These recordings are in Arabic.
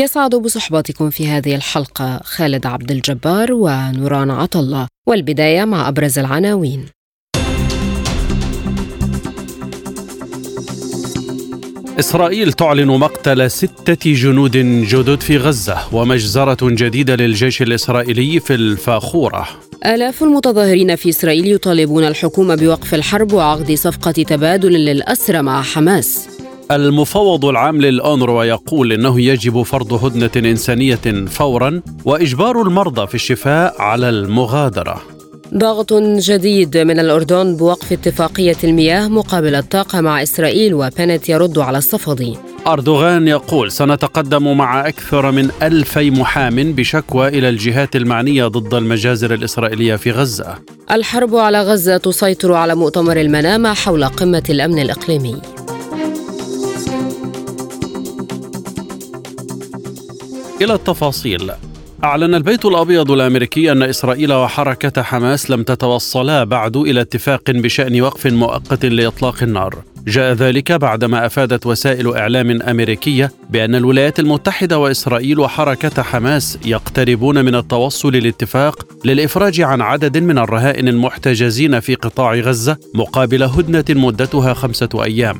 يسعد بصحبتكم في هذه الحلقة خالد عبد الجبار ونوران عطلة والبداية مع أبرز العناوين. إسرائيل تعلن مقتل ستة جنود جدد في غزة ومجزرة جديدة للجيش الإسرائيلي في الفاخورة. آلاف المتظاهرين في إسرائيل يطالبون الحكومة بوقف الحرب وعقد صفقة تبادل للأسرى مع حماس. المفوض العام للأونروا يقول إنه يجب فرض هدنة إنسانية فورا وإجبار المرضى في الشفاء على المغادرة. ضغط جديد من الأردن بوقف اتفاقية المياه مقابل الطاقة مع إسرائيل وبنت يرد على الصفدي أردوغان يقول سنتقدم مع أكثر من ألفي محام بشكوى إلى الجهات المعنية ضد المجازر الإسرائيلية في غزة. الحرب على غزة تسيطر على مؤتمر المنامة حول قمة الأمن الإقليمي. إلى التفاصيل. أعلن البيت الأبيض الأمريكي أن إسرائيل وحركة حماس لم تتوصلا بعد إلى اتفاق بشأن وقف مؤقت لإطلاق النار. جاء ذلك بعدما أفادت وسائل إعلام أمريكية بأن الولايات المتحدة وإسرائيل وحركة حماس يقتربون من التوصل لاتفاق للإفراج عن عدد من الرهائن المحتجزين في قطاع غزة مقابل هدنة مدتها خمسة أيام.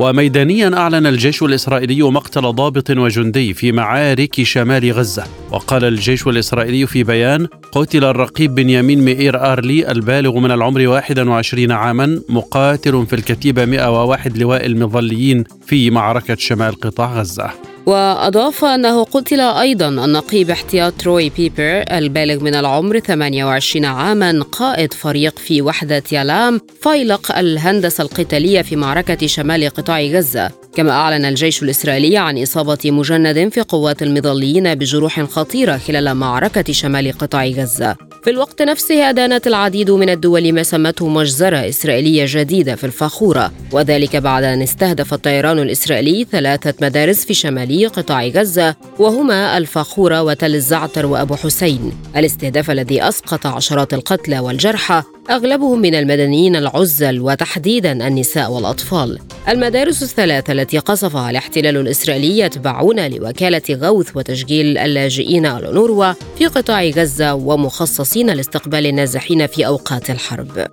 وميدانيا أعلن الجيش الإسرائيلي مقتل ضابط وجندي في معارك شمال غزة. وقال الجيش الإسرائيلي في بيان قتل الرقيب بنيامين مئير أرلي البالغ من العمر 21 عاما مقاتل في الكتيبة 101 لواء المظليين في معركة شمال قطاع غزة. وأضاف أنه قتل أيضا النقيب احتياط روي بيبر البالغ من العمر 28 عاما قائد فريق في وحدة يالام فيلق الهندسة القتالية في معركة شمال قطاع غزة. كما أعلن الجيش الإسرائيلي عن إصابة مجند في قوات المظليين بجروح خطيرة خلال معركة شمال قطاع غزة. في الوقت نفسه أدانت العديد من الدول ما سمته مجزرة إسرائيلية جديدة في الفاخورة وذلك بعد أن استهدف الطيران الإسرائيلي ثلاثة مدارس في شمالي قطاع غزة وهما الفاخورة وتل الزعتر وأبو حسين. الاستهداف الذي أسقط عشرات القتلى والجرحى أغلبهم من المدنيين العزل وتحديدا النساء والأطفال. المدارس الثلاثة التي قصفها الاحتلال الإسرائيلي يتبعون لوكالة غوث وتشجيل اللاجئين الأونروا في قطاع غزة ومخصصين لاستقبال النازحين في أوقات الحرب.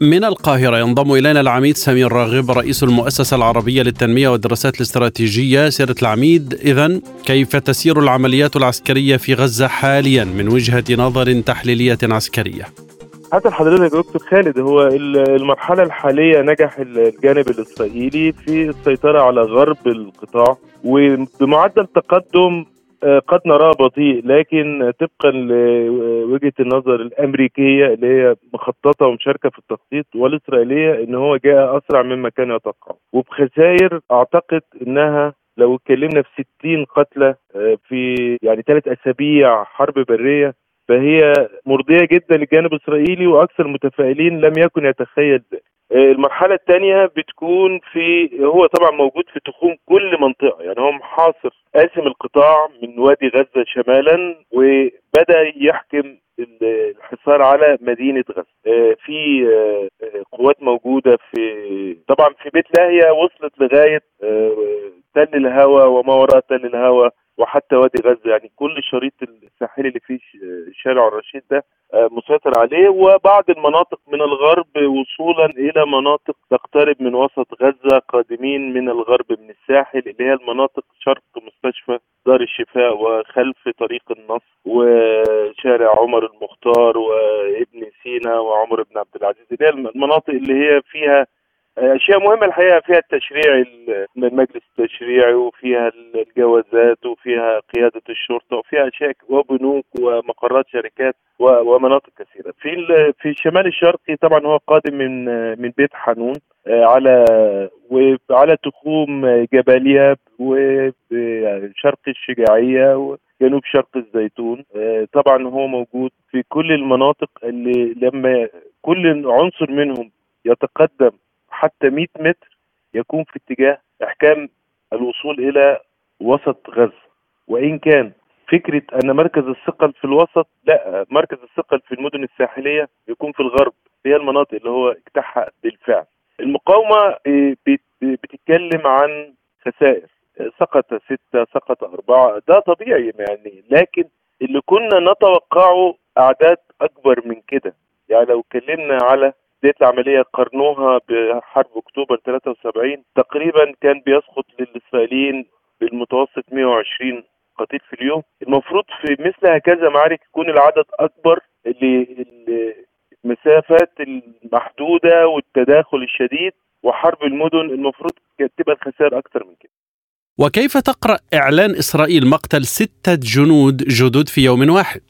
من القاهرة ينضم إلينا العميد سمير راغب رئيس المؤسسة العربية للتنمية والدراسات الاستراتيجية سيادة العميد. إذا كيف تسير العمليات العسكرية في غزة حاليا من وجهة نظر تحليلية عسكرية؟ حتى حضرتك يا دكتور خالد هو المرحلة الحالية نجح الجانب الإسرائيلي في السيطرة على غرب القطاع وبمعدل تقدم قد نراه بطيء لكن طبقا لوجهة النظر الأمريكية اللي هي مخططة ومشاركة في التخطيط والإسرائيلية إن هو جاء أسرع مما كان يتوقع وبخسائر أعتقد إنها لو اتكلمنا في 60 قتلى في يعني ثلاث أسابيع حرب برية فهي مرضية جدا للجانب الاسرائيلي وأكثر المتفائلين لم يكن يتخيل. ذلك. المرحلة الثانية بتكون في هو طبعا موجود في تخوم كل منطقة. يعني هو محاصر قاسم القطاع من وادي غزة شمالا وبدأ يحكم الحصار على مدينة غزة. في قوات موجودة في طبعا في بيت لاهيا وصلت لغاية تل الهوى وما وراء تل الهوى. وحتى وادي غزة يعني كل الشريط الساحلي اللي فيه شارع الرشيد ده مسيطر عليه. وبعض المناطق من الغرب وصولا إلى مناطق تقترب من وسط غزة قادمين من الغرب من الساحل اللي هي المناطق شرق مستشفى دار الشفاء وخلف طريق النصر وشارع عمر المختار وابن سينا وعمر بن عبد العزيز. اللي هي المناطق اللي هي فيها اشياء مهمه الحقيقة فيها التشريع المجلس التشريعي وفيها الجوازات وفيها قيادة الشرطة وفيها أشياء وبنوك ومقرات شركات ومناطق كثيرة. في في الشمال الشرقي طبعا هو قادم من من بيت حنون على وعلى تخوم جباليا وشرق الشجاعية جنوب شرق الزيتون. آه، طبعا هو موجود في كل المناطق اللي لما كل عنصر منهم يتقدم حتى 100 متر يكون في اتجاه إحكام الوصول إلى وسط غزة. وإن كان فكرة أن مركز الثقل في الوسط لا مركز الثقل في المدن الساحلية يكون في الغرب هي المناطق اللي هو اجتاحها بالفعل. المقاومة آه، بت- بتتكلم عن خسائر. سقط ستة سقط أربعة ده طبيعي يعني. لكن اللي كنا نتوقعه أعداد أكبر من كده. يعني لو اتكلمنا على بداية العملية قارنوها بحرب أكتوبر 73 تقريبا كان بيسقط للإسرائيليين بالمتوسط 120 قتيل في اليوم. المفروض في مثل هكذا معارك يكون العدد أكبر اللي اللي المسافات المحدودة والتداخل الشديد وحرب المدن. المفروض كانت تبقى الخسائر أكتر من كده. وكيف تقرأ إعلان إسرائيل مقتل ستة جنود جدد في يوم واحد؟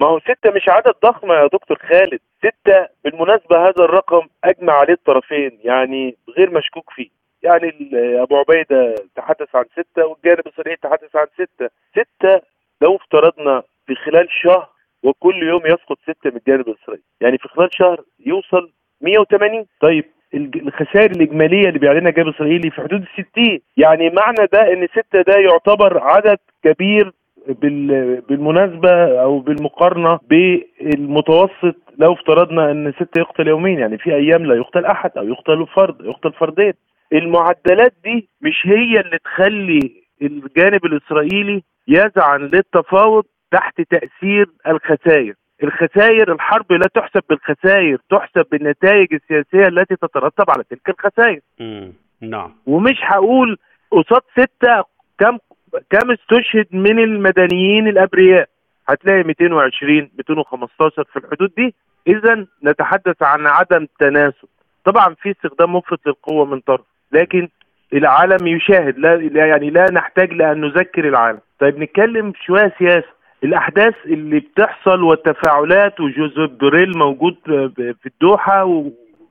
ما هو ستة مش عدد ضخم يا دكتور خالد. ستة بالمناسبة هذا الرقم أجمع عليه الطرفين يعني غير مشكوك فيه. يعني أبو عبيدة تحدث عن ستة والجانب الإسرائيلي تحدث عن ستة. ستة لو افترضنا في خلال شهر وكل يوم يسقط ستة من الجانب الإسرائيلي يعني في خلال شهر يوصل 180 طيب الخسائر الإجمالية اللي بيعلنها الجانب الإسرائيلي في حدود 60 يعني معنى ده إن ستة ده يعتبر عدد كبير بال- بالمناسبة أو بالمقارنة بالمتوسط لو افترضنا أن ستة يقتل يوميا يعني في أيام لا يقتل أحد أو يقتل فرد يقتل فردين. المعدلات دي مش هي اللي تخلي الجانب الإسرائيلي يزعن للتفاوض تحت تأثير الخسائر. الخسائر الحرب لا تحسب بالخسائر تحسب بالنتائج السياسية التي تترتب على تلك الخسائر. نعم. ومش هقول قصاد ستة كم كم استشهد من المدنيين الأبرياء؟ هتلاقي 220 215 في الحدود دي. اذا نتحدث عن عدم تناسب. طبعا في استخدام مفرط للقوة من طرف لكن العالم يشاهد لا يعني لا نحتاج لأن نذكر العالم. طيب نتكلم شوية سياسة. الأحداث اللي بتحصل والتفاعلات وجوزيف بوريل موجود في الدوحة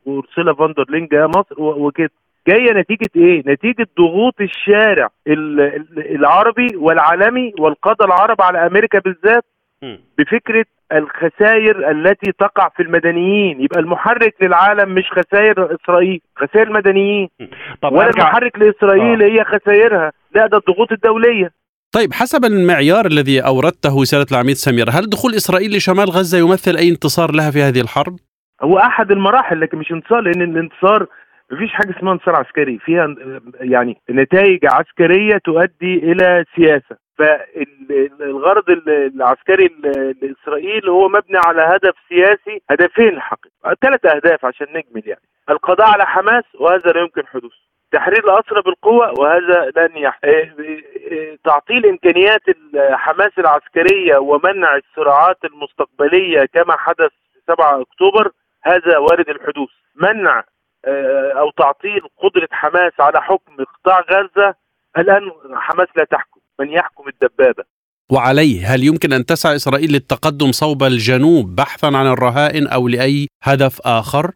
وارسلا فاندر لين جاية مصر وكده. جاية نتيجة إيه؟ نتيجة ضغوط الشارع ال- ال- العربي والعالمي والقادة العرب على أمريكا بالذات بفكرة الخسائر التي تقع في المدنيين. يبقى المحرك للعالم مش خسائر إسرائيل خسائر المدنيين. طب ولا أرجع. المحرك لإسرائيل هي خسائرها. لا ده الضغوط الدولية. طيب حسب المعيار الذي أوردته سيادة العميد سمير هل دخول إسرائيل لشمال غزة يمثل أي انتصار لها في هذه الحرب؟ هو أحد المراحل لكن مش انتصار لأن الانتصار مفيش حاجة اسمها انتصار عسكري. فيها يعني نتائج عسكرية تؤدي إلى سياسة. فالغرض العسكري لاسرائيل هو مبني على هدف سياسي هدفين الحقيقة ثلاث أهداف عشان نجمل يعني. القضاء على حماس وهذا لا يمكن حدوثه. تحرير الأسرى بالقوة وهذا لن يح... إيه إيه تعطيل إمكانيات حماس العسكرية ومنع الصراعات المستقبلية كما حدث 7 أكتوبر هذا وارد الحدوث. منع أو تعطيل قدرة حماس على حكم قطاع غزة الآن حماس لا تحكم من يحكم الدبابة. وعليه هل يمكن أن تسعى إسرائيل للتقدم صوب الجنوب بحثا عن الرهائن أو لأي هدف آخر؟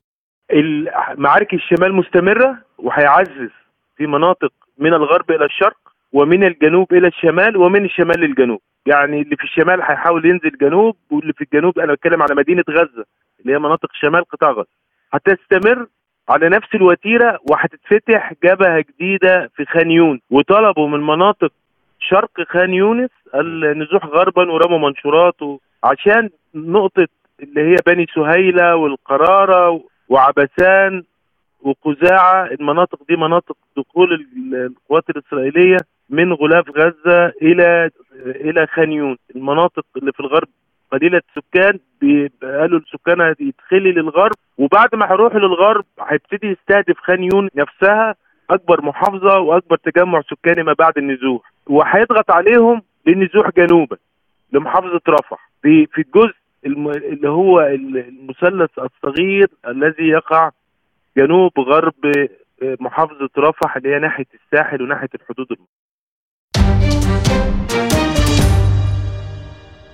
معارك الشمال مستمرة وهيعزز في مناطق من الغرب إلى الشرق ومن الجنوب إلى الشمال ومن الشمال للجنوب. يعني اللي في الشمال هيحاول ينزل جنوب واللي في الجنوب أنا بتكلم على مدينة غزة اللي هي مناطق شمال قطاع غزة. هتستمر على نفس الوتيرة وهتتفتح جبهة جديدة في خان يونس. وطلبوا من مناطق شرق خان يونس النزوح غربا ورموا منشورات عشان نقطة اللي هي بني سهيلة والقرارة وعبسان وقزاعة. المناطق دي مناطق دخول القوات الإسرائيلية من غلاف غزة إلى إلى خان يونس. المناطق اللي في الغرب قليلة السكان قالوا السكان يدخلي للغرب وبعد ما هيروحوا للغرب هيبتدي يستهدف خان يونس نفسها أكبر محافظة وأكبر تجمع سكاني ما بعد النزوح وهيضغط عليهم للنزوح جنوبا لمحافظة رفح في في الجزء اللي هو المثلث الصغير الذي يقع جنوب غرب محافظة رفح اللي هي ناحية الساحل وناحية الحدود المصرية.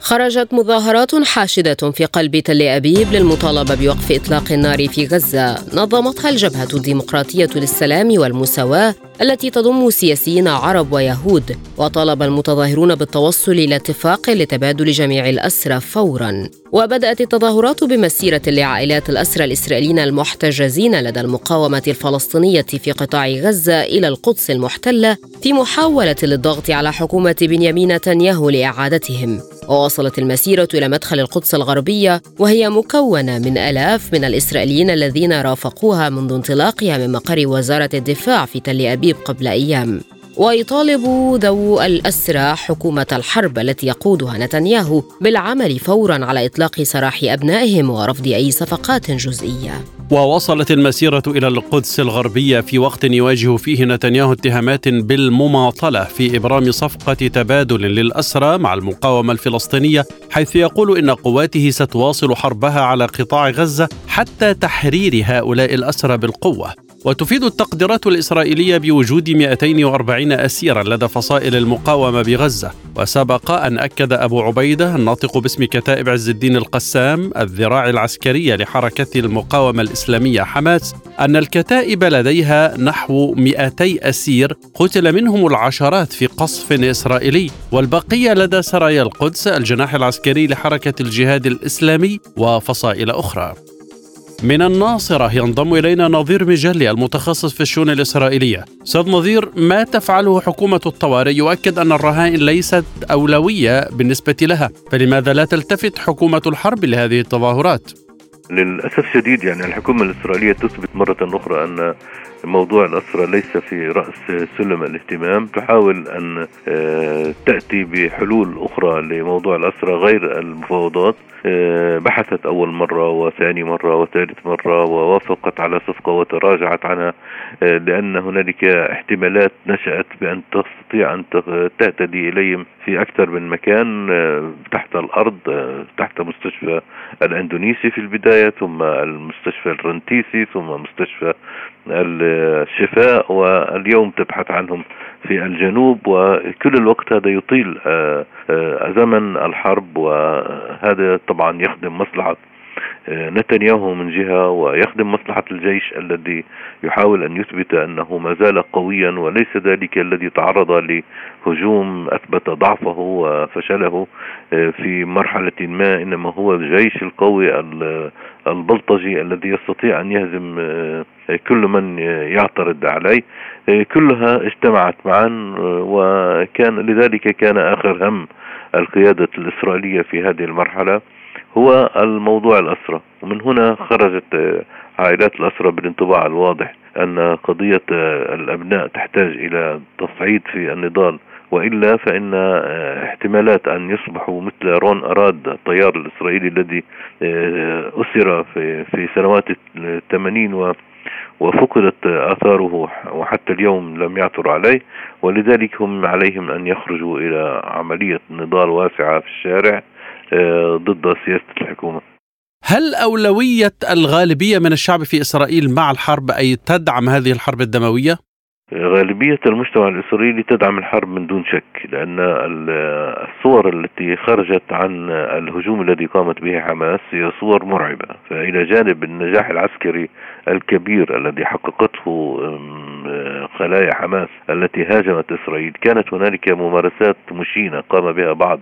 خرجت مظاهرات حاشدة في قلب تل أبيب للمطالبة بوقف إطلاق النار في غزة. نظمتها الجبهة الديمقراطية للسلام والمساواة التي تضم سياسيين عرب ويهود وطالب المتظاهرون بالتوصل إلى اتفاق لتبادل جميع الأسرى فورا. وبدأت التظاهرات بمسيرة لعائلات الأسرى الإسرائيليين المحتجزين لدى المقاومة الفلسطينية في قطاع غزة إلى القدس المحتلة في محاولة للضغط على حكومة بنيامين نتنياهو لإعادتهم. ووصلت المسيرة إلى مدخل القدس الغربية وهي مكونة من آلاف من الإسرائيليين الذين رافقوها منذ انطلاقها من مقر وزارة الدفاع في تل أبيب. قبل أيام ويطالب ذو الأسرى حكومة الحرب التي يقودها نتنياهو بالعمل فورا على إطلاق سراح أبنائهم ورفض أي صفقات جزئية. ووصلت المسيرة إلى القدس الغربية في وقت يواجه فيه نتنياهو اتهامات بالمماطلة في إبرام صفقة تبادل للأسرى مع المقاومة الفلسطينية حيث يقول إن قواته ستواصل حربها على قطاع غزة حتى تحرير هؤلاء الأسرى بالقوة. وتفيد التقديرات الإسرائيلية بوجود 240 أسيرا لدى فصائل المقاومة بغزة. وسبق أن أكد أبو عبيدة الناطق باسم كتائب عز الدين القسام الذراع العسكرية لحركة المقاومة الإسلامية حماس أن الكتائب لديها نحو 200 أسير قتل منهم العشرات في قصف إسرائيلي. والبقية لدى سرايا القدس الجناح العسكري لحركة الجهاد الإسلامي وفصائل أخرى. من الناصرة ينضم إلينا نظير مجلي المتخصص في الشؤون الإسرائيلية أستاذ نظير ما تفعله حكومة الطوارئ يؤكد أن الرهائن ليست أولوية بالنسبة لها فلماذا لا تلتفت حكومة الحرب لهذه التظاهرات؟ للأسف الشديد يعني الحكومة الإسرائيلية تثبت مرة أخرى أن موضوع الأسرة ليس في رأس سلم الاهتمام. تحاول أن آه، تأتي بحلول أخرى لموضوع الأسرة غير المفاوضات. آه، بحثت أول مرة وثاني مرة وثالث مرة ووافقت على صفقة وتراجعت عنها. آه، لأن هنالك احتمالات نشأت بأن تستطيع أن تهتدي إليهم في أكثر من مكان تحت الأرض تحت مستشفى الأندونيسي في البداية ثم المستشفى الرنتيسي ثم مستشفى الشفاء واليوم تبحث عنهم في الجنوب وكل الوقت هذا يطيل آه، آه، زمن الحرب وهذا طبعا يخدم مصلحة آه، نتنياهو من جهة ويخدم مصلحة الجيش الذي يحاول أن يثبت أنه ما زال قويا وليس ذلك الذي تعرض لهجوم أثبت ضعفه وفشله آه، في مرحلة ما إنما هو الجيش القوي البلطجي الذي يستطيع أن يهزم آه، كل من يعترض عليه. كلها اجتمعت معا وكان لذلك كان آخر هم القيادة الإسرائيلية في هذه المرحلة هو الموضوع الأسرة ومن هنا خرجت عائلات الأسرة بالانطباع الواضح أن قضية الأبناء تحتاج إلى تصعيد في النضال. وإلا فإن احتمالات أن يصبحوا مثل رون أراد الطيار الإسرائيلي الذي أسر في في سنوات الثمانين وفقدت آثاره وحتى اليوم لم يعثر عليه ولذلك هم عليهم أن يخرجوا إلى عملية نضال واسعة في الشارع آه، ضد سياسة الحكومة. هل أولوية الغالبية من الشعب في إسرائيل مع الحرب أي تدعم هذه الحرب الدموية؟ غالبية المجتمع الإسرائيلي تدعم الحرب من دون شك لأن الصور التي خرجت عن الهجوم الذي قامت به حماس هي صور مرعبة. فإلى جانب النجاح العسكري الكبير الذي حققته خلايا حماس التي هاجمت إسرائيل. كانت هنالك ممارسات مشينة قام بها بعض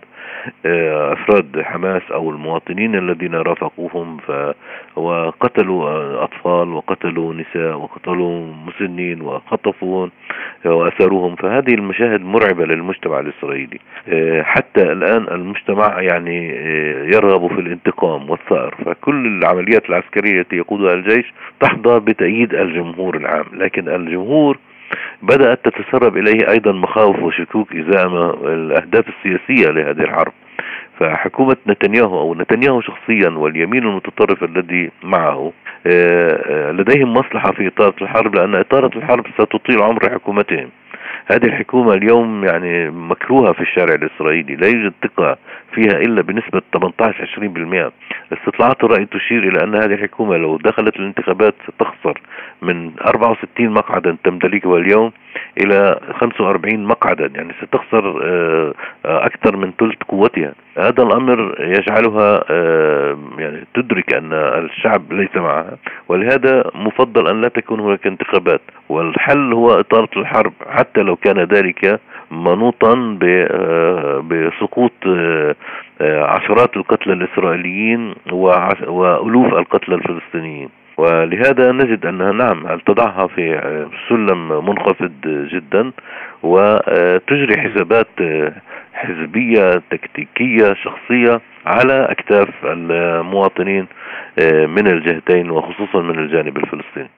آه، أفراد حماس أو المواطنين الذين رافقوهم ف وقتلوا أطفال وقتلوا نساء وقتلوا مسنين وخطفوا وأسروهم فهذه المشاهد مرعبة للمجتمع الإسرائيلي. آه، حتى الآن المجتمع يعني آه، يرغب في الانتقام والثأر. فكل العمليات العسكرية التي يقودها الجيش تحظى بتأييد الجمهور العام. لكن الجمهور بدأت تتسرب إليه أيضا مخاوف وشكوك إزاء الأهداف السياسية لهذه الحرب. فحكومة نتنياهو أو نتنياهو شخصيا واليمين المتطرف الذي معه آه، آه، لديهم مصلحة في إطارة الحرب لأن إطارة الحرب ستطيل عمر حكومتهم. هذه الحكومة اليوم يعني مكروهة في الشارع الإسرائيلي لا يوجد ثقة فيها إلا بنسبة 18 20% استطلاعات الرأي تشير إلى أن هذه الحكومة لو دخلت الانتخابات ستخسر من 64 مقعدا تمتلكها اليوم إلى 45 مقعدا يعني ستخسر آه، آه، أكثر من ثلث قوتها. هذا الأمر يجعلها آه، يعني تدرك أن الشعب ليس معها ولهذا مفضل أن لا تكون هناك انتخابات. والحل هو إطالة الحرب حتى لو كان ذلك منوطا بسقوط عشرات القتلى الإسرائيليين وألوف القتلى الفلسطينيين ولهذا نجد أنها نعم تضعها في سلم منخفض جدا وتجري حسابات حزبية تكتيكية شخصية على أكتاف المواطنين من الجهتين وخصوصا من الجانب الفلسطيني.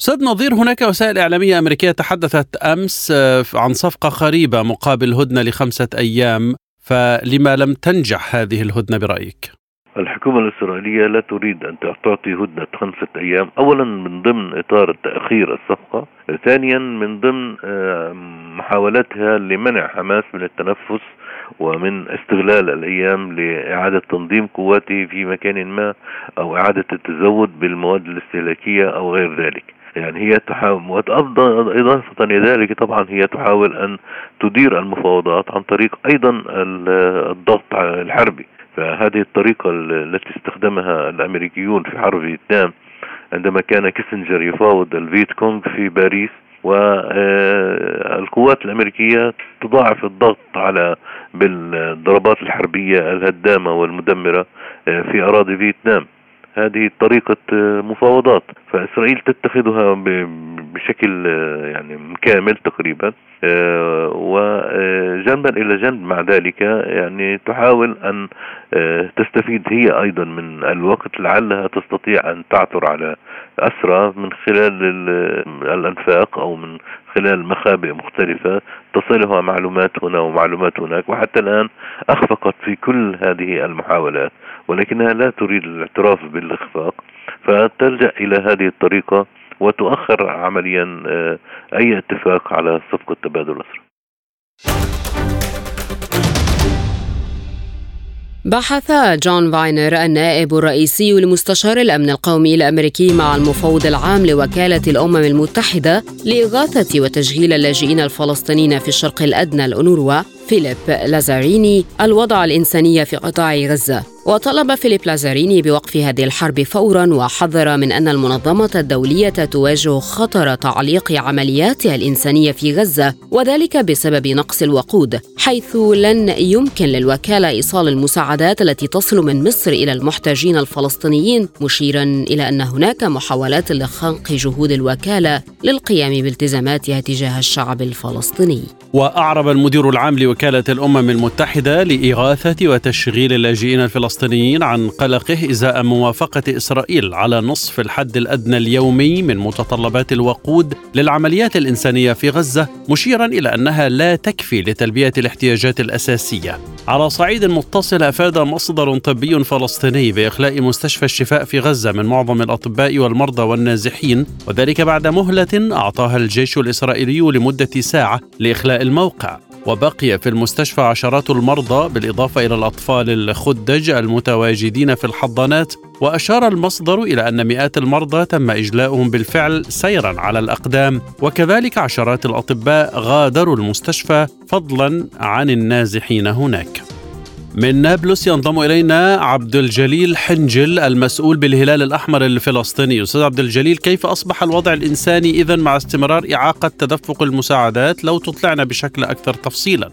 أستاذ نظير هناك وسائل إعلامية أمريكية تحدثت أمس عن صفقة قريبه مقابل هدنة لخمسة أيام فلما لم تنجح هذه الهدنة برأيك؟ الحكومة الإسرائيلية لا تريد أن تعطي هدنة خمسة أيام أولا من ضمن إطار تأخير الصفقة ثانيا من ضمن آه، محاولاتها لمنع حماس من التنفس ومن استغلال الأيام لإعادة تنظيم قواته في مكان ما أو إعادة التزود بالمواد الاستهلاكية أو غير ذلك يعني هي تحاول إضافة إلى ذلك طبعا هي تحاول أن تدير المفاوضات عن طريق أيضا الضغط الحربي. فهذه الطريقة التي استخدمها الأمريكيون في حرب فيتنام عندما كان كيسنجر يفاوض الفيت كونغ في باريس والقوات الأمريكية تضاعف الضغط على بالضربات الحربية الهدامة والمدمرة في أراضي فيتنام. هذه طريقة مفاوضات. فإسرائيل تتخذها بشكل يعني كامل تقريبا آه، وجنبا إلى جنب مع ذلك يعني تحاول آه، تستفيد هي أيضا من الوقت لعلها تستطيع أن تعثر على أسرى من خلال الأنفاق أو من خلال مخابئ مختلفة. تصلها معلومات هنا ومعلومات هناك وحتى الآن أخفقت في كل هذه المحاولات. ولكنها لا تريد الاعتراف بالإخفاق فتلجأ إلى هذه الطريقة وتؤخر عمليا آه، أي اتفاق على صفقة تبادل الأسرى بحث جون فاينر النائب الرئيسي لمستشار الأمن القومي الأمريكي مع المفوض العام لوكالة الأمم المتحدة لإغاثة وتشغيل اللاجئين الفلسطينيين في الشرق الأدنى الأونروا فيليب لازاريني الوضع الإنساني في قطاع غزة. وطلب فيليب لازاريني بوقف هذه الحرب فورا وحذر من أن المنظمة الدولية تواجه خطر تعليق عملياتها الإنسانية في غزة وذلك بسبب نقص الوقود حيث لن يمكن للوكالة إيصال المساعدات التي تصل من مصر إلى المحتاجين الفلسطينيين مشيرا إلى أن هناك محاولات لخنق جهود الوكالة للقيام بالتزاماتها تجاه الشعب الفلسطيني. وأعرب المدير العام لوكالة الأمم المتحدة لإغاثة وتشغيل اللاجئين الفلسطينيين عن قلقه إزاء موافقة إسرائيل على نصف الحد الأدنى اليومي من متطلبات الوقود للعمليات الإنسانية في غزة مشيرا إلى أنها لا تكفي لتلبية الاحتياجات الأساسية. على صعيد متصل أفاد مصدر طبي فلسطيني بإخلاء مستشفى الشفاء في غزة من معظم الأطباء والمرضى والنازحين وذلك بعد مهلة أعطاها الجيش الإسرائيلي لمدة ساعة لإخلاء الموقع. وبقي في المستشفى عشرات المرضى بالإضافة إلى الأطفال الخدج المتواجدين في الحضانات وأشار المصدر إلى أن مئات المرضى تم إجلاؤهم بالفعل سيرا على الأقدام. وكذلك عشرات الأطباء غادروا المستشفى فضلا عن النازحين هناك. من نابلس ينضم إلينا عبد الجليل حنجل المسؤول بالهلال الأحمر الفلسطيني، أستاذ عبد الجليل كيف أصبح الوضع الإنساني اذا مع استمرار إعاقة تدفق المساعدات؟ لو تطلعنا بشكل أكثر تفصيلا؟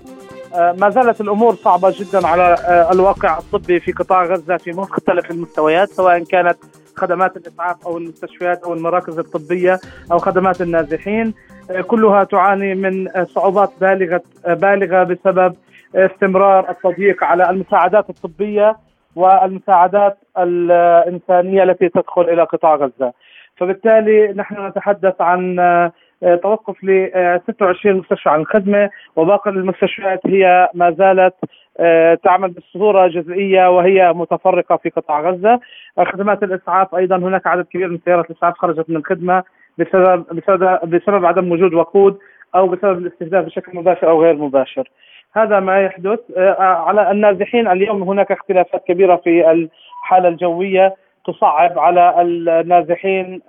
آه، ما زالت الأمور صعبة جدا على آه، الواقع الطبي في قطاع غزة في مختلف المستويات سواء كانت خدمات الإسعاف أو المستشفيات أو المراكز الطبية أو خدمات النازحين. آه، كلها تعاني من صعوبات بالغة بالغة بسبب استمرار التضييق على المساعدات الطبية والمساعدات الإنسانية التي تدخل إلى قطاع غزة. فبالتالي نحن نتحدث عن آه، توقف ل 26 مستشفى عن الخدمة وباقي المستشفيات هي ما زالت آه، تعمل بصورة جزئية وهي متفرقة في قطاع غزة. خدمات الإسعاف أيضا هناك عدد كبير من سيارات الإسعاف خرجت من الخدمة بسبب بسبب بسبب عدم وجود وقود أو بسبب الاستهداف بشكل مباشر أو غير مباشر. هذا ما يحدث. على النازحين اليوم هناك اختلافات كبيرة في الحالة الجوية تصعب على النازحين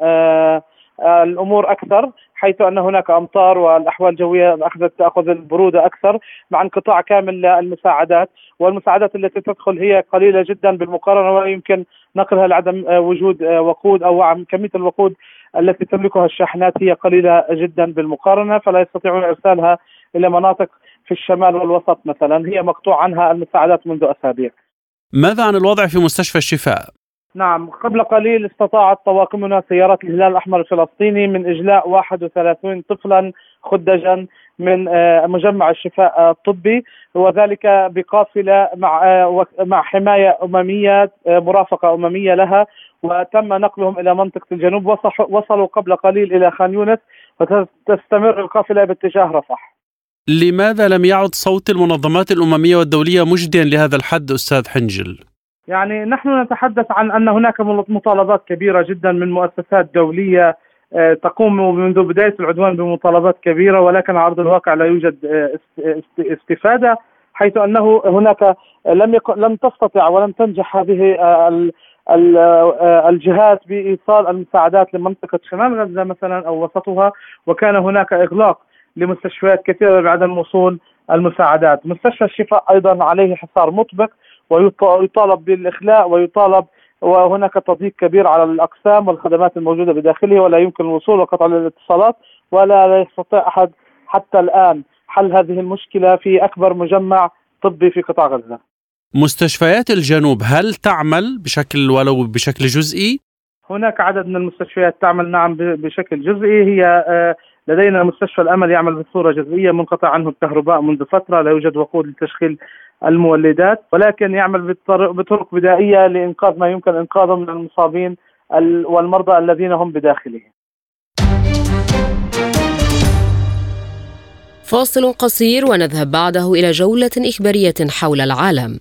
الأمور أكثر حيث أن هناك أمطار والأحوال الجوية أخذت تأخذ البرودة أكثر مع انقطاع كامل للمساعدات. والمساعدات التي تدخل هي قليلة جدا بالمقارنة ولا يمكن نقلها لعدم وجود وقود أو كمية الوقود التي تملكها الشاحنات هي قليلة جدا بالمقارنة فلا يستطيعون إرسالها إلى مناطق في الشمال والوسط مثلا هي مقطوع عنها المساعدات منذ أسابيع. ماذا عن الوضع في مستشفى الشفاء؟ نعم قبل قليل استطاعت طواقمنا سيارات الهلال الأحمر الفلسطيني من إجلاء 31 طفلا خدجا من آه، مجمع الشفاء الطبي وذلك بقافلة مع آه، مع حماية أممية آه، مرافقة أممية لها وتم نقلهم إلى منطقة الجنوب وصلوا قبل قليل إلى خان يونس وتستمر القافلة باتجاه رفح. لماذا لم يعد صوت المنظمات الأممية والدولية مجديا لهذا الحد أستاذ حنجل؟ يعني نحن نتحدث عن أن هناك مطالبات كبيرة جدا من مؤسسات دولية آه، تقوم منذ بداية العدوان بمطالبات كبيرة ولكن على ارض الواقع لا يوجد آه، استفادة حيث أنه هناك لم يكن لم تستطع ولم تنجح هذه آه، الجهات بإيصال المساعدات لمنطقة شمال غزة مثلا أو وسطها وكان هناك إغلاق لمستشفيات كثيرة بعدم وصول المساعدات، مستشفى الشفاء أيضا عليه حصار مطبق ويطالب بالإخلاء ويطالب وهناك تضييق كبير على الأقسام والخدمات الموجودة بداخله ولا يمكن الوصول وقطع الاتصالات ولا يستطيع أحد حتى الآن حل هذه المشكلة في أكبر مجمع طبي في قطاع غزة. مستشفيات الجنوب هل تعمل بشكل ولو بشكل جزئي؟ هناك عدد من المستشفيات تعمل نعم بشكل جزئي هي آه، لدينا مستشفى الأمل يعمل بصورة جزئيه منقطع عنه الكهرباء منذ فترة لا يوجد وقود لتشغيل المولدات ولكن يعمل بطرق بدائية لإنقاذ ما يمكن إنقاذه من المصابين والمرضى الذين هم بداخله. فاصل قصير ونذهب بعده إلى جولة إخبارية حول العالم.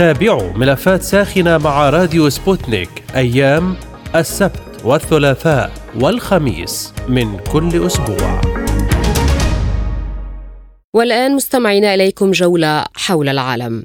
تابعوا ملفات ساخنة مع راديو سبوتنيك أيام السبت والثلاثاء والخميس من كل أسبوع. والآن مستمعين إليكم جولة حول العالم.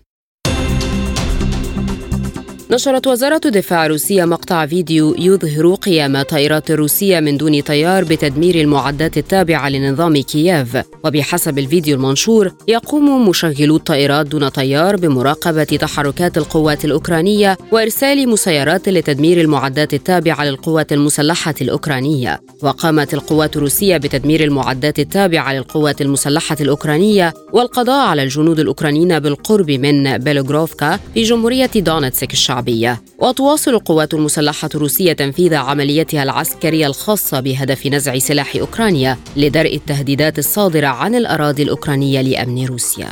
نشرت وزارة الدفاع الروسية مقطع فيديو يظهر قيام الطائرات الروسية من دون طيار بتدمير المعدات التابعة لنظام كييف. وبحسب الفيديو المنشور يقوم مشغلو الطائرات دون طيار بمراقبة تحركات القوات الأوكرانية وإرسال مسيرات لتدمير المعدات التابعة للقوات المسلحة الأوكرانية. وقامت القوات الروسية بتدمير المعدات التابعة للقوات المسلحة الأوكرانية والقضاء على الجنود الأوكرانيين بالقرب من بيلوغروفكا في جمهورية دونتسك الشعبية. الشعبية. وتواصل القوات المسلحة الروسية تنفيذ عمليتها العسكرية الخاصة بهدف نزع سلاح أوكرانيا لدرء التهديدات الصادرة عن الأراضي الأوكرانية لأمن روسيا.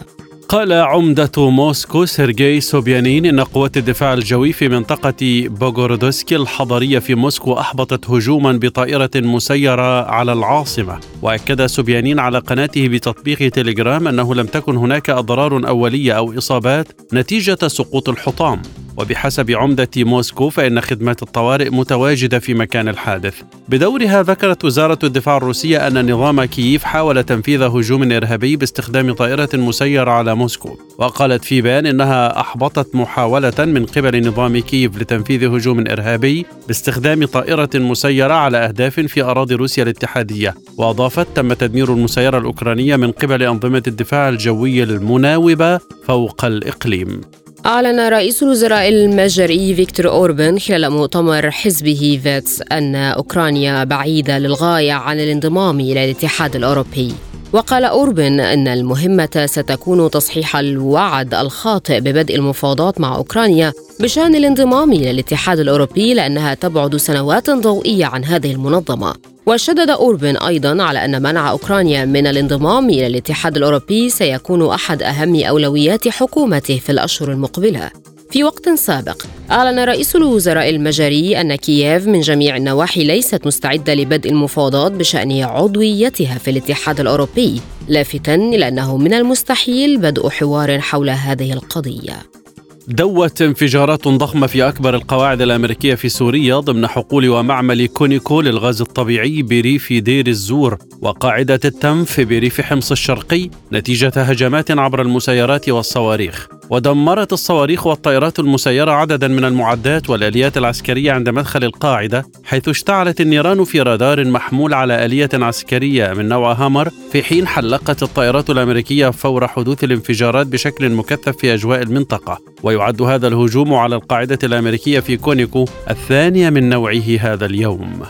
قال عمدة موسكو سيرجي سوبيانين إن قوات الدفاع الجوي في منطقة بوغورودسكي الحضرية في موسكو أحبطت هجوما بطائرة مسيرة على العاصمة. وأكد سوبيانين على قناته بتطبيق تليجرام أنه لم تكن هناك أضرار أولية أو إصابات نتيجة سقوط الحطام. وبحسب عمدة موسكو فإن خدمات الطوارئ متواجدة في مكان الحادث. بدورها ذكرت وزارة الدفاع الروسية أن نظام كييف حاول تنفيذ هجوم إرهابي باستخدام طائرة مسيرة على موسكو وقالت في بيان إنها أحبطت محاولة من قبل نظام كييف لتنفيذ هجوم إرهابي باستخدام طائرة مسيرة على أهداف في أراضي روسيا الاتحادية. وأضافت تم تدمير المسيرة الأوكرانية من قبل أنظمة الدفاع الجوي المناوبة فوق الإقليم. أعلن رئيس الوزراء المجري فيكتور أوربان خلال مؤتمر حزبه فيدس أن أوكرانيا بعيدة للغاية عن الانضمام إلى الاتحاد الأوروبي. وقال أوربن أن المهمة ستكون تصحيح الوعد الخاطئ ببدء المفاوضات مع أوكرانيا بشأن الانضمام إلى الاتحاد الأوروبي لأنها تبعد سنوات ضوئية عن هذه المنظمة. وشدد أوربن أيضا على أن منع أوكرانيا من الانضمام إلى الاتحاد الأوروبي سيكون أحد أهم أولويات حكومته في الأشهر المقبلة. في وقت سابق أعلن رئيس الوزراء المجري أن كييف من جميع النواحي ليست مستعدة لبدء المفاوضات بشأن عضويتها في الاتحاد الأوروبي لافتا إلى أنه من المستحيل بدء حوار حول هذه القضية. دوت انفجارات ضخمة في أكبر القواعد الأمريكية في سوريا ضمن حقول ومعمل كونيكو للغاز الطبيعي بريف دير الزور وقاعدة التنف بريف حمص الشرقي نتيجة هجمات عبر المسيرات والصواريخ. ودمرت الصواريخ والطائرات المسيرة عددا من المعدات والآليات العسكرية عند مدخل القاعدة حيث اشتعلت النيران في رادار محمول على آلية عسكرية من نوع هامر في حين حلقت الطائرات الأمريكية فور حدوث الانفجارات بشكل مكثف في أجواء المنطقة. ويعد هذا الهجوم على القاعدة الأمريكية في كونيكو الثانية من نوعه هذا اليوم.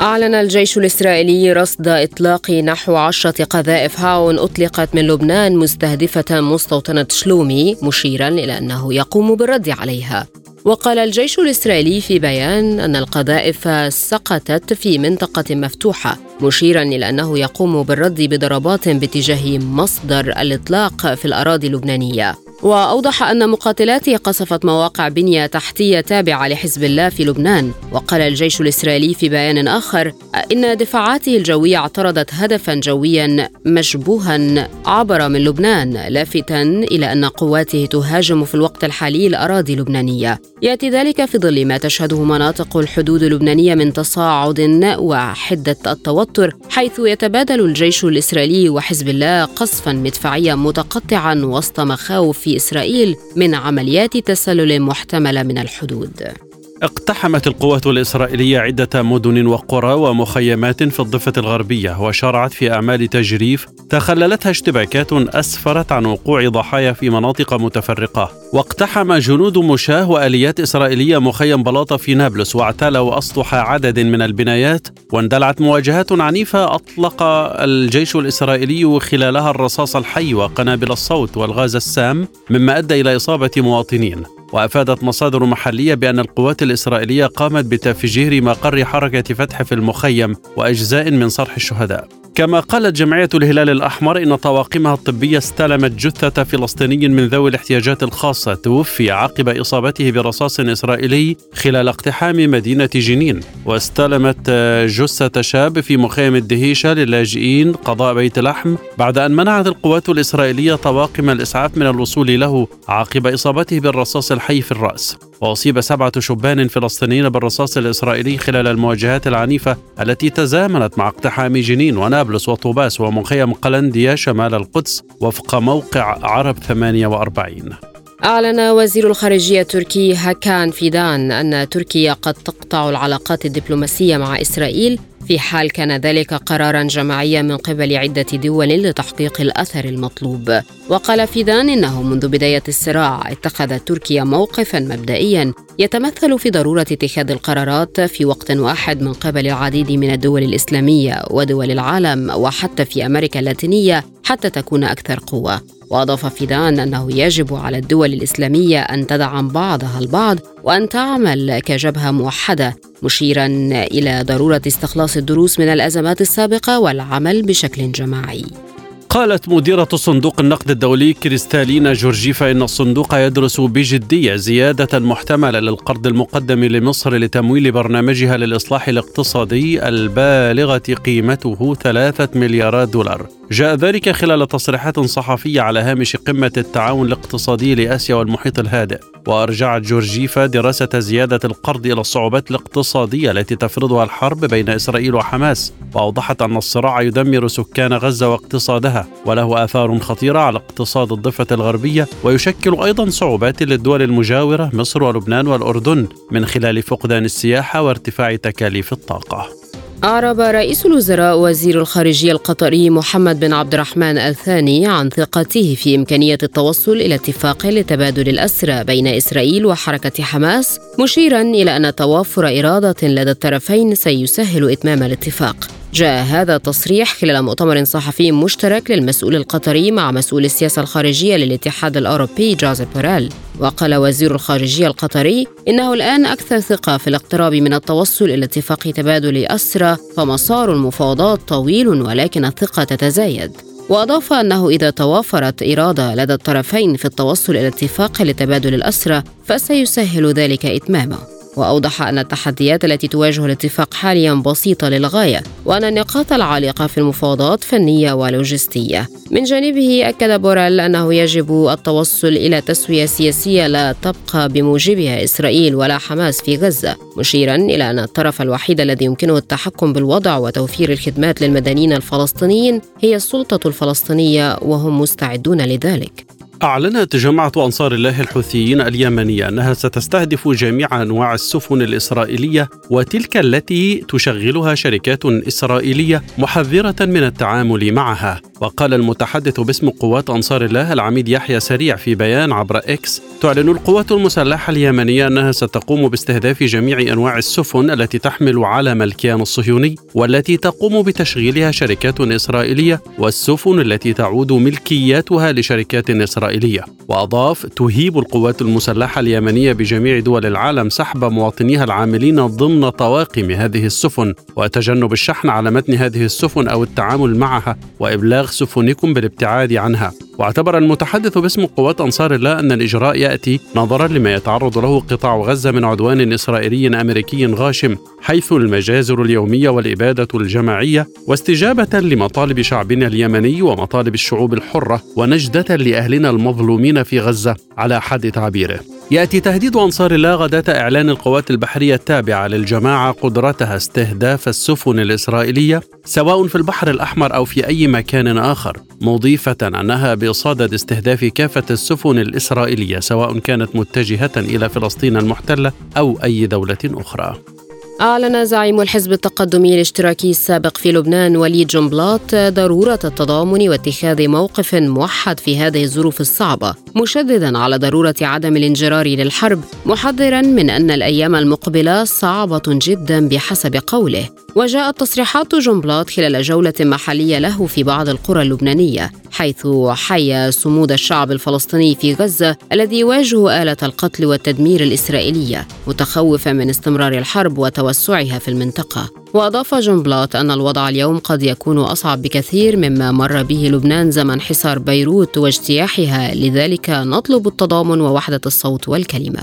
أعلن الجيش الإسرائيلي رصد إطلاق نحو عشرة قذائف هاون أطلقت من لبنان مستهدفة مستوطنة شلومي مشيرا إلى أنه يقوم بالرد عليها. وقال الجيش الإسرائيلي في بيان أن القذائف سقطت في منطقة مفتوحة مشيرا إلى أنه يقوم بالرد بضربات باتجاه مصدر الإطلاق في الأراضي اللبنانية. وأوضح أن مقاتلاته قصفت مواقع بنية تحتية تابعة لحزب الله في لبنان. وقال الجيش الإسرائيلي في بيان آخر إن دفاعاته الجوية اعترضت هدفا جويا مشبوها عبر من لبنان لافتا إلى أن قواته تهاجم في الوقت الحالي الأراضي اللبنانية. يأتي ذلك في ظل ما تشهده مناطق الحدود اللبنانية من تصاعد وحدة التوتر حيث يتبادل الجيش الإسرائيلي وحزب الله قصفا مدفعيا متقطعا وسط مخاوف في إسرائيل من عمليات تسلل محتملة من الحدود. اقتحمت القوات الإسرائيلية عدة مدن وقرى ومخيمات في الضفة الغربية وشرعت في أعمال تجريف تخللتها اشتباكات أسفرت عن وقوع ضحايا في مناطق متفرقة. واقتحم جنود مشاة وآليات إسرائيلية مخيم بلاطة في نابلس واعتلوا أسطح عدد من البنايات. واندلعت مواجهات عنيفة أطلق الجيش الإسرائيلي خلالها الرصاص الحي وقنابل الصوت والغاز السام مما أدى إلى إصابة مواطنين. وأفادت مصادر محلية بأن القوات الإسرائيلية قامت بتفجير مقر حركة فتح في المخيم وأجزاء من صرح الشهداء. كما قالت جمعية الهلال الأحمر إن طواقمها الطبية استلمت جثة فلسطيني من ذوي الاحتياجات الخاصة توفي عقب إصابته برصاص إسرائيلي خلال اقتحام مدينة جنين. واستلمت جثة شاب في مخيم الدهيشة للاجئين قضاء بيت لحم بعد أن منعت القوات الإسرائيلية طواقم الإسعاف من الوصول له عقب إصابته بالرصاص الحي في الرأس. وأصيب سبعة شبان فلسطينيين بالرصاص الإسرائيلي خلال المواجهات العنيفة التي تزامنت مع اقتحام جنين ونابلس وطوباس ومخيم قلنديا شمال القدس وفق موقع عرب 48 أعلن وزير الخارجية التركي هاكان فيدان أن تركيا قد تقطع العلاقات الدبلوماسية مع إسرائيل. في حال كان ذلك قرارا جماعيا من قبل عدة دول لتحقيق الأثر المطلوب. وقال فيدان إنه منذ بداية الصراع اتخذت تركيا موقفا مبدئيا يتمثل في ضرورة اتخاذ القرارات في وقت واحد من قبل العديد من الدول الإسلامية ودول العالم وحتى في أمريكا اللاتينية حتى تكون أكثر قوة. وأضاف فيدان أنه يجب على الدول الإسلامية أن تدعم بعضها البعض وأن تعمل كجبهة موحدة مشيرا إلى ضرورة استخلاص الدروس من الأزمات السابقة والعمل بشكل جماعي. قالت مديرة صندوق النقد الدولي كريستالينا جورجيفا إن الصندوق يدرس بجدية زيادة محتملة للقرض المقدم لمصر لتمويل برنامجها للإصلاح الاقتصادي البالغة قيمته ثلاثة مليارات دولار. جاء ذلك خلال تصريحات صحفية على هامش قمة التعاون الاقتصادي لآسيا والمحيط الهادئ. وأرجعت جورجيفا دراسة زيادة القرض إلى الصعوبات الاقتصادية التي تفرضها الحرب بين إسرائيل وحماس. وأوضحت أن الصراع يدمر سكان غزة واقتصادها وله آثار خطيرة على اقتصاد الضفة الغربية ويشكل أيضا صعوبات للدول المجاورة مصر ولبنان والأردن من خلال فقدان السياحة وارتفاع تكاليف الطاقة. أعرب رئيس الوزراء وزير الخارجية القطري محمد بن عبد الرحمن الثاني عن ثقته في إمكانية التوصل إلى اتفاق لتبادل الأسرى بين إسرائيل وحركة حماس مشيرا إلى أن توافر إرادة لدى الطرفين سيسهل إتمام الاتفاق. جاء هذا التصريح خلال مؤتمر صحفي مشترك للمسؤول القطري مع مسؤول السياسة الخارجية للاتحاد الأوروبي جوزيف بوريل. وقال وزير الخارجية القطري إنه الآن أكثر ثقة في الاقتراب من التوصل إلى اتفاق تبادل أسرى فمسار المفاوضات طويل ولكن الثقة تتزايد. وأضاف أنه إذا توافرت إرادة لدى الطرفين في التوصل إلى اتفاق لتبادل الأسرى فسيسهل ذلك إتمامه وأوضح أن التحديات التي تواجه الاتفاق حاليا بسيطة للغاية وأن النقاط العالقة في المفاوضات فنية ولوجستية. من جانبه أكد بوريل أنه يجب التوصل إلى تسوية سياسية لا تبقى بموجبها إسرائيل ولا حماس في غزة مشيرا إلى أن الطرف الوحيد الذي يمكنه التحكم بالوضع وتوفير الخدمات للمدنيين الفلسطينيين هي السلطة الفلسطينية وهم مستعدون لذلك. أعلنت جماعة أنصار الله الحوثيين اليمنية أنها ستستهدف جميع أنواع السفن الإسرائيلية وتلك التي تشغلها شركات إسرائيلية محذرة من التعامل معها. وقال المتحدث باسم قوات أنصار الله العميد يحيى سريع في بيان عبر إكس تعلن القوات المسلحة اليمنية أنها ستقوم باستهداف جميع أنواع السفن التي تحمل علم الكيان الصهيوني والتي تقوم بتشغيلها شركات إسرائيلية والسفن التي تعود ملكياتها لشركات إسرائيلية. وأضاف تهيب القوات المسلحة اليمنية بجميع دول العالم سحب مواطنيها العاملين ضمن طواقم هذه السفن وتجنب الشحن على متن هذه السفن أو التعامل معها وإبلاغ سفنكم بالابتعاد عنها. واعتبر المتحدث باسم قوات أنصار الله أن الإجراء يأتي نظرا لما يتعرض له قطاع غزة من عدوان إسرائيلي أمريكي غاشم حيث المجازر اليومية والإبادة الجماعية واستجابة لمطالب شعبنا اليمني ومطالب الشعوب الحرة ونجدة لأهلنا المظلومين في غزة على حد تعبيره. يأتي تهديد أنصار الله غداة إعلان القوات البحرية التابعة للجماعة قدرتها استهداف السفن الإسرائيلية سواء في البحر الأحمر أو في أي مكان آخر مضيفه أنها بصدد استهداف كافة السفن الإسرائيلية سواء كانت متجهة إلى فلسطين المحتلة أو أي دولة أخرى. أعلن زعيم الحزب التقدمي الاشتراكي السابق في لبنان وليد جنبلاط ضرورة التضامن واتخاذ موقف موحد في هذه الظروف الصعبة، مشددا على ضرورة عدم الانجرار للحرب، محذرا من أن الأيام المقبلة صعبة جدا بحسب قوله. وجاءت تصريحات جنبلاط خلال جولة محلية له في بعض القرى اللبنانية، حيث حيا صمود الشعب الفلسطيني في غزة الذي يواجه آلة القتل والتدمير الإسرائيلية، متخوفا من استمرار الحرب وتوسع توسعها في المنطقة. وأضاف جون بلات أن الوضع اليوم قد يكون أصعب بكثير مما مر به لبنان زمن حصار بيروت واجتياحها لذلك نطلب التضامن ووحدة الصوت والكلمة.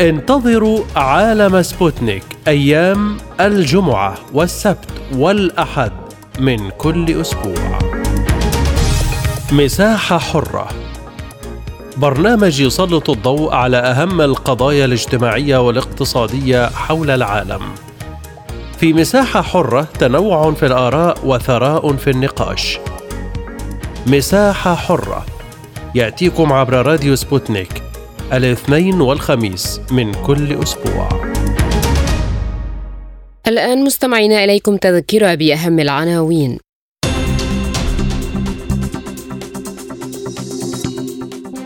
انتظروا عالم سبوتنيك أيام الجمعة والسبت والأحد من كل أسبوع. مساحة حرة برنامج يسلط الضوء على أهم القضايا الاجتماعية والاقتصادية حول العالم. في مساحة حرة تنوع في الآراء وثراء في النقاش. مساحة حرة يأتيكم عبر راديو سبوتنيك الاثنين والخميس من كل أسبوع. الآن مستمعينا إليكم تذكرة بأهم العناوين.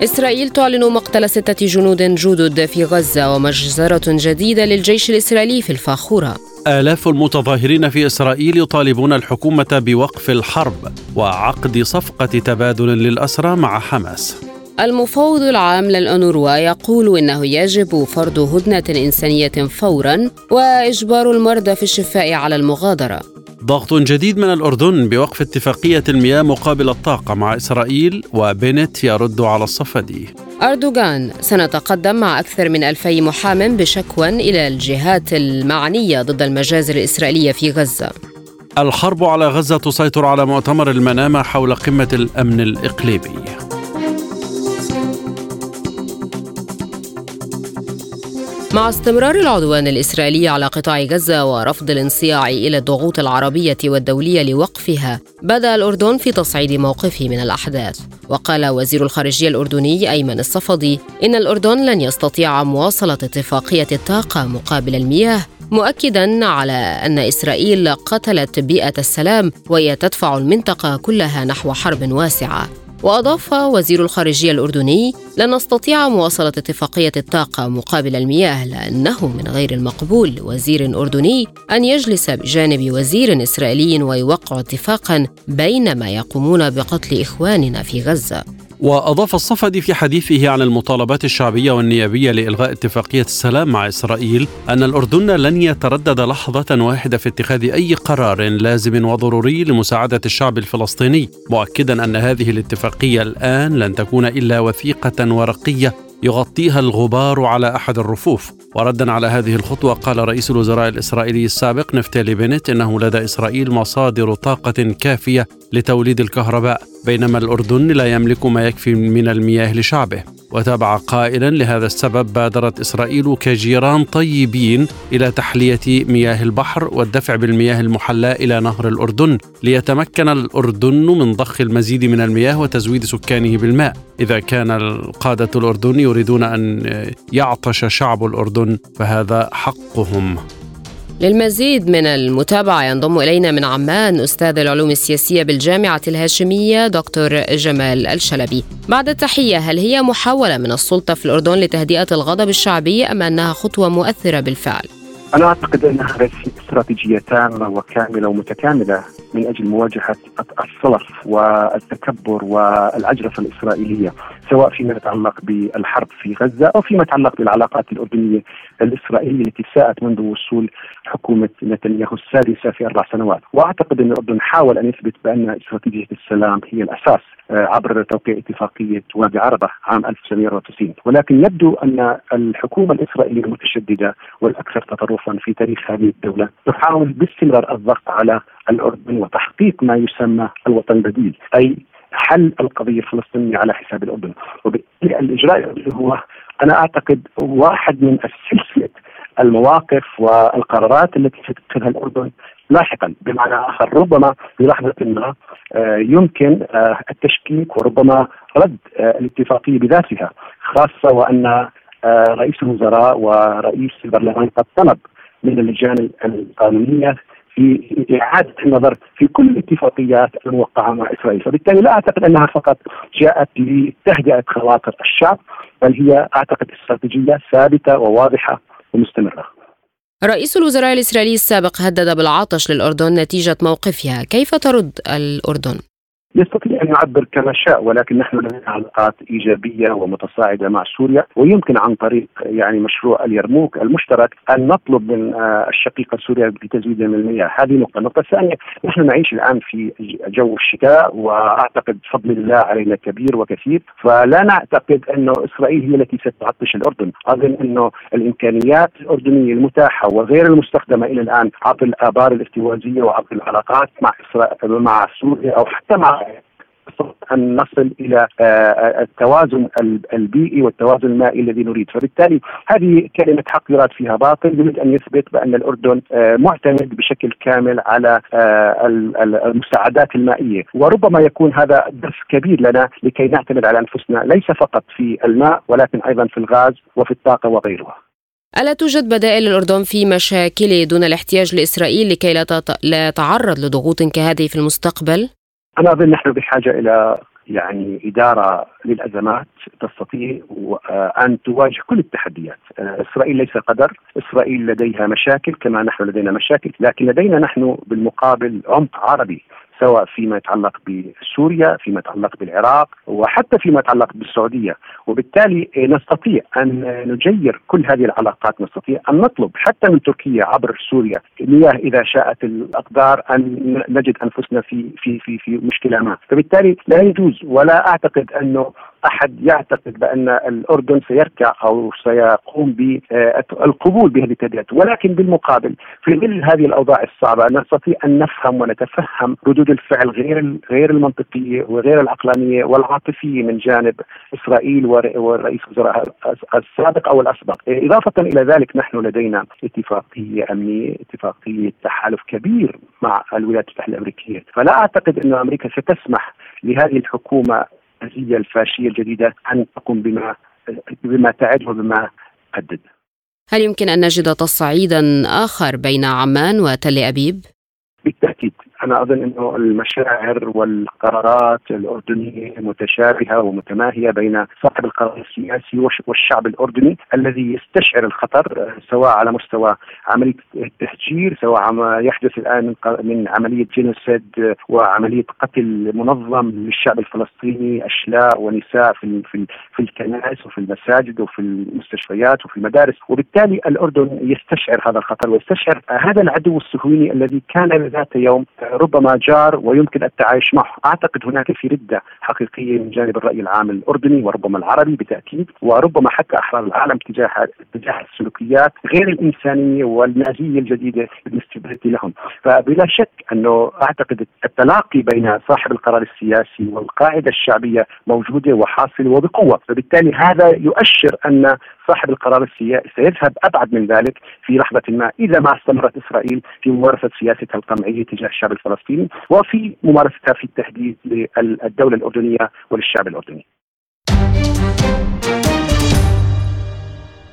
إسرائيل تعلن مقتل ستة جنود جدد في غزة ومجزرة جديدة للجيش الإسرائيلي في الفاخورة. آلاف المتظاهرين في إسرائيل يطالبون الحكومة بوقف الحرب وعقد صفقة تبادل للأسرى مع حماس. المفوض العام للأنوروا يقول إنه يجب فرض هدنة إنسانية فورا وإجبار المرضى في الشفاء على المغادرة. ضغط جديد من الأردن بوقف اتفاقية المياه مقابل الطاقة مع إسرائيل وبنت يرد على الصفدي. أردوغان سنتقدم مع أكثر من ألفي محام بشكوى إلى الجهات المعنية ضد المجازر الإسرائيلية في غزة. الحرب على غزة تسيطر على مؤتمر المنامة حول قمة الأمن الإقليمي. مع استمرار العدوان الإسرائيلي على قطاع غزة ورفض الانصياع إلى الضغوط العربية والدولية لوقفها بدأ الأردن في تصعيد موقفه من الأحداث. وقال وزير الخارجية الأردني أيمن الصفدي إن الأردن لن يستطيع مواصلة اتفاقية الطاقة مقابل المياه مؤكدا على أن إسرائيل قتلت بيئة السلام وهي تدفع المنطقة كلها نحو حرب واسعة. وأضاف وزير الخارجية الأردني لن نستطيع مواصلة اتفاقية الطاقة مقابل المياه لأنه من غير المقبول وزير أردني أن يجلس بجانب وزير إسرائيلي ويوقع اتفاقا بينما يقومون بقتل إخواننا في غزة. وأضاف الصفدي في حديثه عن المطالبات الشعبية والنيابية لإلغاء اتفاقية السلام مع إسرائيل أن الأردن لن يتردد لحظة واحدة في اتخاذ أي قرار لازم وضروري لمساعدة الشعب الفلسطيني مؤكدا أن هذه الاتفاقية الآن لن تكون إلا وثيقة ورقية. يغطيها الغبار على أحد الرفوف. وردا على هذه الخطوة قال رئيس الوزراء الإسرائيلي السابق نفتالي بنت إنه لدى إسرائيل مصادر طاقة كافية لتوليد الكهرباء بينما الأردن لا يملك ما يكفي من المياه لشعبه. وتابع قائلا لهذا السبب بادرت إسرائيل كجيران طيبين إلى تحلية مياه البحر والدفع بالمياه المحلاه إلى نهر الأردن ليتمكن الأردن من ضخ المزيد من المياه وتزويد سكانه بالماء. إذا كان القادة الأردن يريدون أن يعطش شعب الأردن فهذا حقهم. للمزيد من المتابعة ينضم إلينا من عمان أستاذ العلوم السياسية بالجامعة الهاشمية دكتور جمال الشلبي بعد التحية هل هي محاولة من السلطة في الأردن لتهدئة الغضب الشعبي أم أنها خطوة مؤثرة بالفعل؟ أنا أعتقد أنها استراتيجية تامة وكاملة ومتكاملة من أجل مواجهة الصلف والتكبر والعجرفة الإسرائيلية سواء فيما يتعلق بالحرب في غزة أو فيما يتعلق بالعلاقات الأردنية الإسرائيلية التي ساءت منذ وصول حكومة نتنياهو السادسة في أربع سنوات. وأعتقد أن الأردن حاول أن يثبت بأن استراتيجية السلام هي الأساس آه، عبر توقيع اتفاقية وادي عربة عام 1994 ولكن يبدو أن الحكومة الإسرائيلية المتشددة والأكثر تطرفا في تاريخ هذه الدولة تحاول باستمرار الضغط على الأردن وتحقيق ما يسمى الوطن البديل أي حل القضية الفلسطينية على حساب الأردن. وبالتالي الإجراء هو أنا أعتقد واحد من السلسلة المواقف والقرارات التي ستتخذها الأردن لاحقا. بمعنى آخر ربما في لحظة ما آه، يمكن آه، التشكيك وربما رد آه، الاتفاقية بذاتها خاصة وأن رئيس الوزراء ورئيس البرلمان قد طلب من اللجان القانونية في إعادة النظر في كل الاتفاقيات الموقعة مع إسرائيل. فبالتالي لا أعتقد أنها فقط جاءت لتهدئة خواطر الشعب بل هي أعتقد استراتيجية ثابتة وواضحة ومستمرة. رئيس الوزراء الإسرائيلي السابق هدد بالعطش للأردن نتيجة موقفها. كيف ترد الأردن؟ يستطيع أن يعبر كما شاء ولكن نحن لدينا علاقات إيجابية ومتصاعدة مع سوريا ويمكن عن طريق يعني مشروع اليرموك المشترك أن نطلب من آه، الشقيقة سوريا بتزويد من المياه، هذه نقطة، النقطة الثانية نحن نعيش الآن في جو الشتاء وأعتقد فضل الله علينا كبير وكثير فلا نعتقد انه إسرائيل هي التي ستعطش الأردن، أظن انه الإمكانيات الأردنية المتاحة وغير المستخدمة إلى الآن عبر الآبار الاستوازية وعبر العلاقات مع مع سوريا أو حتى مع أن نصل إلى آه، آه، التوازن البيئي والتوازن المائي الذي نريد، فبالتالي هذه كلمة حق يراد فيها باطل يريد أن يثبت بأن الأردن آه، معتمد بشكل كامل على المساعدات المائية، وربما يكون هذا درس كبير لنا لكي نعتمد على أنفسنا ليس فقط في الماء ولكن أيضا في الغاز وفي الطاقة وغيرها. ألا توجد بدائل للأردن في مشاكله دون الاحتياج لإسرائيل لكي لا يتعرض لضغوط كهذه في المستقبل؟ أنا أظن نحن بحاجة إلى يعني إدارة للأزمات تستطيع أن تواجه كل التحديات. إسرائيل ليس قدر إسرائيل لديها مشاكل كما نحن لدينا مشاكل لكن لدينا نحن بالمقابل عمق عربي. سواء فيما يتعلق بسوريا فيما يتعلق بالعراق وحتى فيما يتعلق بالسعودية. وبالتالي نستطيع أن نجير كل هذه العلاقات نستطيع أن نطلب حتى من تركيا عبر سوريا مياه إذا شاءت الأقدار أن نجد أنفسنا في في في في مشكلة ما. فبالتالي لا يجوز ولا أعتقد أنه أحد يعتقد بأن الأردن سيركع أو سيقوم بالقبول بهذه التهديدات ولكن بالمقابل في ظل هذه الأوضاع الصعبة نستطيع أن نفهم ونتفهم ردود الفعل غير غير المنطقية وغير العقلانية والعاطفية من جانب إسرائيل ورئيس الوزراء السابق أو الأسبق. إضافة إلى ذلك نحن لدينا اتفاقية أمنية اتفاقية تحالف كبير مع الولايات المتحدة الأمريكية. فلا أعتقد أن أمريكا ستسمح لهذه الحكومة الفاشيه الفاشية الجديدة أن تقوم بما بما تعد وبما تحدد. هل يمكن أن نجد تصعيدا آخر بين عمان وتل أبيب؟ بالتأكيد أنا أظن إنه المشاعر والقرارات الأردنية متشابهة ومتماهية بين صاحب القرار السياسي والشعب الأردني الذي يستشعر الخطر سواء على مستوى عملية التهجير سواء ما يحدث الآن من عملية جينوسيد وعملية قتل منظم للشعب الفلسطيني أشلاء ونساء في في في الكنائس وفي المساجد وفي المستشفيات وفي المدارس. وبالتالي الأردن يستشعر هذا الخطر ويستشعر هذا العدو الصهيوني الذي كان ذات يوم ربما جار ويمكن التعايش معه. أعتقد هناك في ردة حقيقية من جانب الرأي العام الأردني وربما العربي بالتأكيد وربما حتى أحرار العالم تجاه تجاه السلوكيات غير الإنسانية والنازية الجديدة بالنسبة لهم. فبلا شك أنه أعتقد التلاقي بين صاحب القرار السياسي والقاعدة الشعبية موجودة وحاصلة وبقوة. فبالتالي هذا يؤشر أن صاحب القرار السياسي سيذهب أبعد من ذلك في لحظة ما إذا ما استمرت إسرائيل في ممارسة سياستها القمعية تجاه الشعب الفلسطيني وفي ممارستها في التهديد للدولة الأردنية وللشعب الأردني.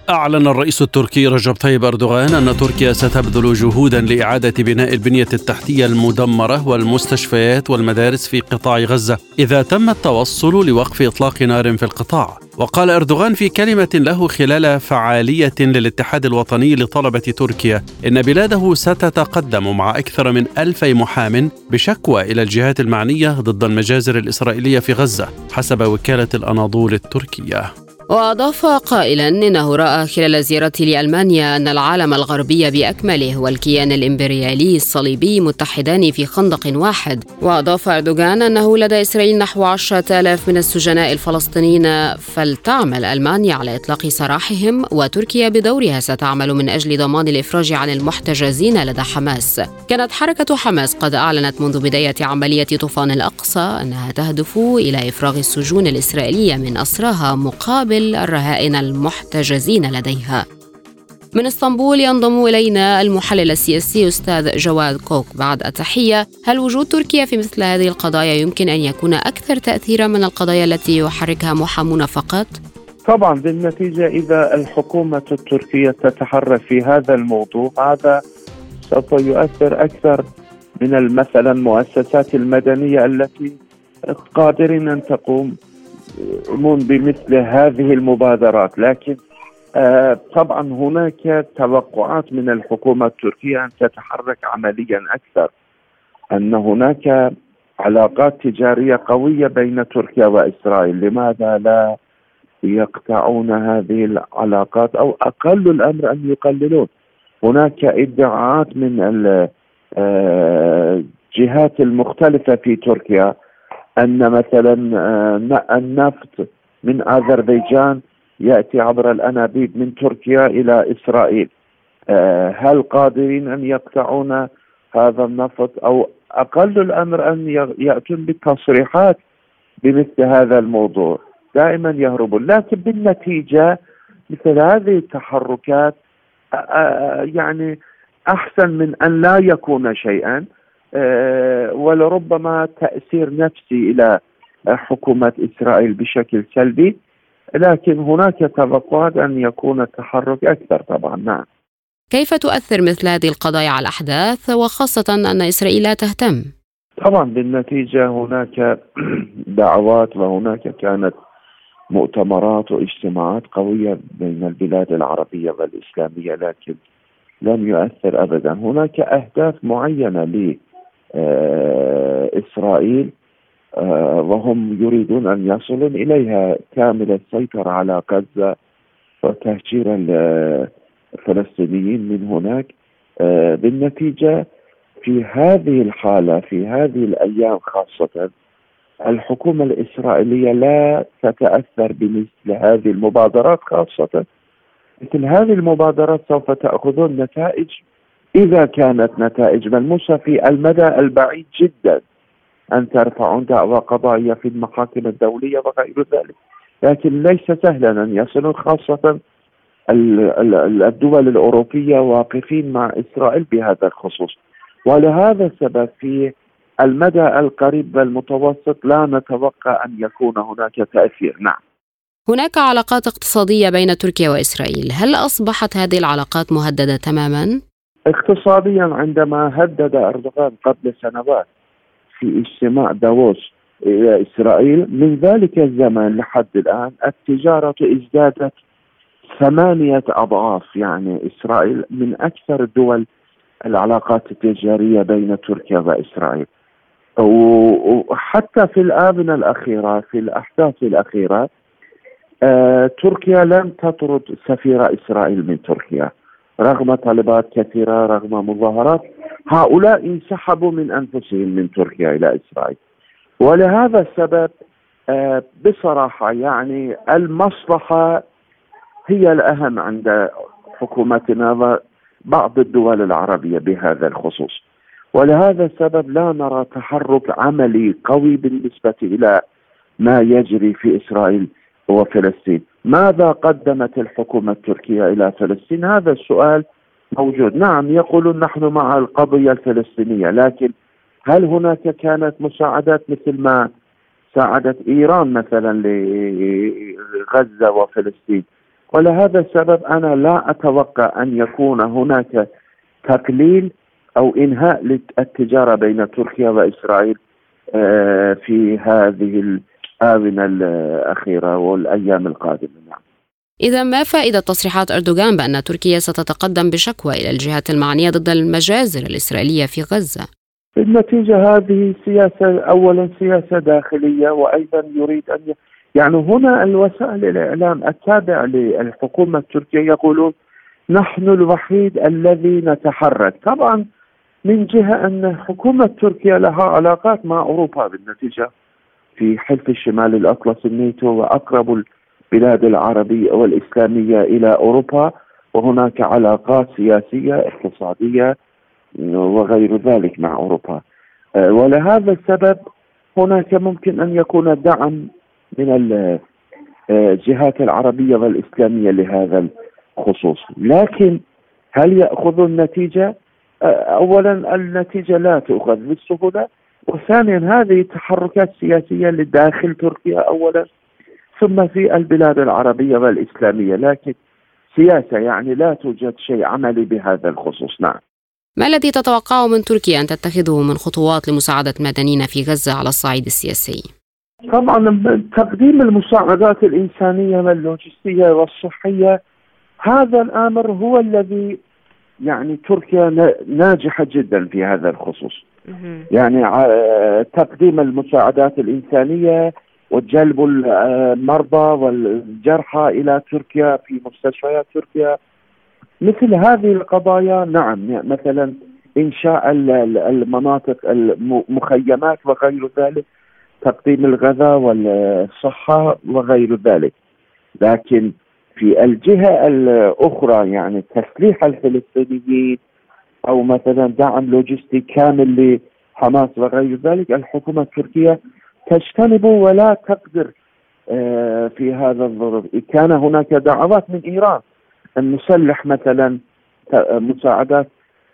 أعلن الرئيس التركي رجب طيب أردوغان أن تركيا ستبذل جهودا لإعادة بناء البنية التحتية المدمرة والمستشفيات والمدارس في قطاع غزة. إذا تم التوصل لوقف إطلاق نار في القطاع وقال أردوغان في كلمة له خلال فعالية للاتحاد الوطني لطلبة تركيا إن بلاده ستتقدم مع أكثر من ألف محام بشكوى إلى الجهات المعنية ضد المجازر الإسرائيلية في غزة حسب وكالة الأناضول التركية. وأضاف قائلا إنه رأى خلال زيارته لألمانيا أن العالم الغربي بأكمله والكيان الإمبريالي الصليبي متحدان في خندق واحد. وأضاف أردوغان أنه لدى إسرائيل نحو عشرة آلاف من السجناء الفلسطينيين فلتعمل ألمانيا على إطلاق سراحهم وتركيا بدورها ستعمل من أجل ضمان الإفراج عن المحتجزين لدى حماس. كانت حركة حماس قد أعلنت منذ بداية عملية طوفان الأقصى أنها تهدف إلى إفراغ السجون الإسرائيلية من أسراها مقابل مقابل الرهائن المحتجزين لديها من اسطنبول ينضم إلينا المحلل السياسي أستاذ جواد كوك بعد التحية، هل وجود تركيا في مثل هذه القضايا يمكن أن يكون أكثر تاثيرا من القضايا التي يحركها محامون فقط؟ طبعا بالنتيجة إذا الحكومة التركية تتحرك في هذا الموضوع هذا سوف يؤثر أكثر من مثلا المؤسسات المدنية التي قادرين أن تقوم يقومون بمثل هذه المبادرات لكن آه طبعا هناك توقعات من الحكومة التركية أن تتحرك عمليا أكثر أن هناك علاقات تجارية قوية بين تركيا وإسرائيل. لماذا لا يقطعون هذه العلاقات أو أقل الأمر أن يقللون؟ هناك ادعاءات من الجهات المختلفة في تركيا أن مثلا آه، النفط من آذربيجان يأتي عبر الأنابيب من تركيا إلى إسرائيل. آه، هل قادرين أن يقطعون هذا النفط أو أقل الأمر أن يأتون بالتصريحات بمثل هذا الموضوع؟ دائما يهربون لكن بالنتيجة مثل هذه التحركات آه، يعني أحسن من أن لا يكون شيئا. ولربما تأثير نفسي إلى حكومة إسرائيل بشكل سلبي لكن هناك توقعات أن يكون التحرك أكثر طبعا نعم كيف تؤثر مثل هذه القضايا على الأحداث وخاصة أن إسرائيل لا تهتم؟ طبعا بالنتيجة هناك دعوات وهناك كانت مؤتمرات واجتماعات قوية بين البلاد العربية والإسلامية لكن لم يؤثر أبدا هناك أهداف معينة لإسرائيل آه، وهم يريدون أن يصلوا إليها كامل السيطرة على غزة وتهجير الفلسطينيين من هناك. آه، بالنتيجة في هذه الحالة في هذه الأيام خاصة الحكومة الإسرائيلية لا تتأثر بمثل هذه المبادرات خاصة مثل هذه المبادرات سوف تأخذون نتائج إذا كانت نتائج ملموسة في المدى البعيد جدا أن ترفعون دعوى قضائية في المحاكم الدولية وغير ذلك. لكن ليس سهلا أن يصلوا خاصة الدول الأوروبية واقفين مع إسرائيل بهذا الخصوص. ولهذا السبب في المدى القريب والمتوسط لا نتوقع أن يكون هناك تأثير. نعم. هناك علاقات اقتصادية بين تركيا وإسرائيل. هل أصبحت هذه العلاقات مهددة تماما؟ اقتصاديا عندما هدد أردوغان قبل سنوات في اجتماع داووس إلى إسرائيل من ذلك الزمن لحد الآن التجارة ازدادت ثمانية أضعاف. يعني إسرائيل من أكثر الدول العلاقات التجارية بين تركيا وإسرائيل. وحتى في الآونة الأخيرة في الأحداث الأخيرة آه تركيا لم تطرد سفير إسرائيل من تركيا. رغم طلبات كثيرة رغم مظاهرات هؤلاء انسحبوا من أنفسهم من تركيا إلى إسرائيل. ولهذا السبب آه بصراحة يعني المصلحة هي الأهم عند حكومتنا وبعض الدول العربية بهذا الخصوص. ولهذا السبب لا نرى تحرك عملي قوي بالنسبة إلى ما يجري في إسرائيل وفلسطين. ماذا قدمت الحكومة التركية إلى فلسطين؟ هذا السؤال موجود. نعم يقولون نحن مع القضية الفلسطينية لكن هل هناك كانت مساعدات مثل ما ساعدت إيران مثلا لغزة وفلسطين؟ ولهذا السبب أنا لا أتوقع أن يكون هناك تقليل أو إنهاء للتجارة بين تركيا وإسرائيل آه، في هذه الآونة الأخيرة والأيام القادمة نعم. إذا ما فائدة تصريحات أردوغان بأن تركيا ستتقدم بشكوى إلى الجهات المعنية ضد المجازر الإسرائيلية في غزة؟ النتيجة هذه سياسة أولا سياسة داخلية وأيضا يريد أن يعني هنا الوسائل الإعلام التابعة للحكومة التركية يقولون نحن الوحيد الذي نتحرك طبعا من جهة أن حكومة تركيا لها علاقات مع أوروبا بالنتيجة في حلف الشمال الأطلسي الناتو وأقرب البلاد العربية والإسلامية إلى أوروبا وهناك علاقات سياسية اقتصادية وغير ذلك مع أوروبا. آه، ولهذا السبب هناك ممكن أن يكون دعم من الجهات العربية والإسلامية لهذا الخصوص. لكن هل يأخذ النتيجة؟ اولا النتيجة لا تؤخذ بالسهولة وثانيا هذه تحركات سياسية لداخل تركيا اولا ثم في البلاد العربية والإسلامية. لكن سياسة يعني لا توجد شيء عملي بهذا الخصوص. نعم. ما الذي تتوقعه من تركيا أن تتخذه من خطوات لمساعدة المدنيين في غزة على الصعيد السياسي؟ طبعا تقديم المساعدات الإنسانية واللوجستية والصحية هذا الأمر هو الذي يعني تركيا ناجحة جدا في هذا الخصوص. يعني تقديم المساعدات الإنسانية وجلب المرضى والجرحى إلى تركيا في مستشفيات تركيا. مثل هذه القضايا نعم مثلا إنشاء المناطق المخيمات وغير ذلك تقديم الغذاء والصحة وغير ذلك. لكن في الجهة الأخرى يعني تسليح الفلسطينيين أو مثلا دعم لوجستي كامل لحماس وغير ذلك الحكومة التركية تجتنب ولا تقدر آه، في هذا الظرف كان هناك دعوات من إيران أن نسلح مثلا مساعدات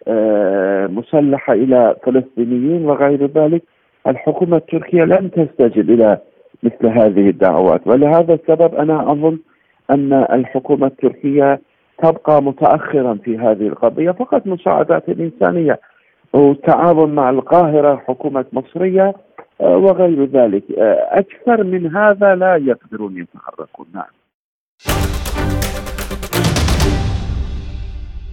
آه، مسلحة إلى فلسطينيين وغير ذلك. الحكومة التركية لم تستجب إلى مثل هذه الدعوات. ولهذا السبب أنا أظن أن الحكومة التركية تبقى متاخرا في هذه القضية فقط مساعدات الإنسانية وتعاون مع القاهرة حكومة مصرية آه، وغير ذلك. آه، أكثر من هذا لا يقدرون يتحركون. نعم.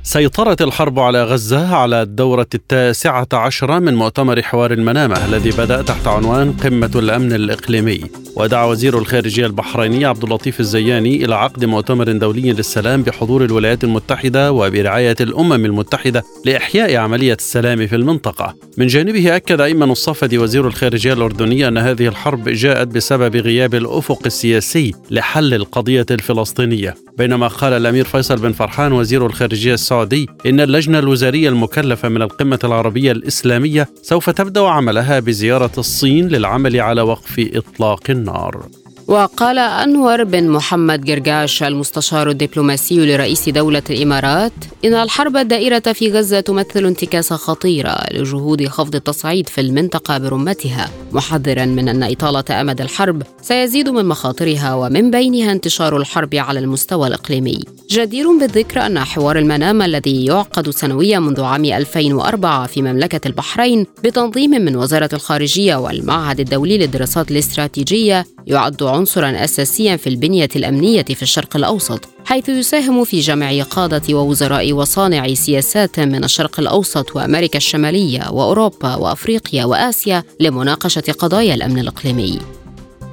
سيطرت الحرب على غزة على الدورة التاسعة عشرة من مؤتمر حوار المنامة الذي بدأ تحت عنوان قمة الأمن الإقليمي. ودعا وزير الخارجية البحريني عبد اللطيف الزياني إلى عقد مؤتمر دولي للسلام بحضور الولايات المتحدة وبرعاية الأمم المتحدة لإحياء عملية السلام في المنطقة. من جانبه أكد أيمن الصفدي وزير الخارجية الأردني أن هذه الحرب جاءت بسبب غياب الأفق السياسي لحل القضية الفلسطينية. بينما قال الأمير فيصل بن فرحان وزير الخارجية السعودي إن اللجنة الوزارية المكلفة من القمة العربية الإسلامية سوف تبدأ عملها بزيارة الصين للعمل على وقف إطلاق النار. وقال أنور بن محمد جرجاش المستشار الدبلوماسي لرئيس دولة الإمارات إن الحرب الدائرة في غزة تمثل انتكاسة خطيرة لجهود خفض التصعيد في المنطقة برمتها. محذرا من أن إطالة أمد الحرب سيزيد من مخاطرها ومن بينها انتشار الحرب على المستوى الإقليمي. جدير بالذكر أن حوار المنام الذي يعقد سنويا منذ عام 2004 في مملكة البحرين بتنظيم من وزارة الخارجية والمعهد الدولي للدراسات الاستراتيجية يعد عنصرا اساسيا في البنية الأمنية في الشرق الأوسط حيث يساهم في جمع قادة ووزراء وصانع سياسات من الشرق الأوسط وأمريكا الشمالية وأوروبا وأفريقيا وآسيا لمناقشة قضايا الأمن الإقليمي.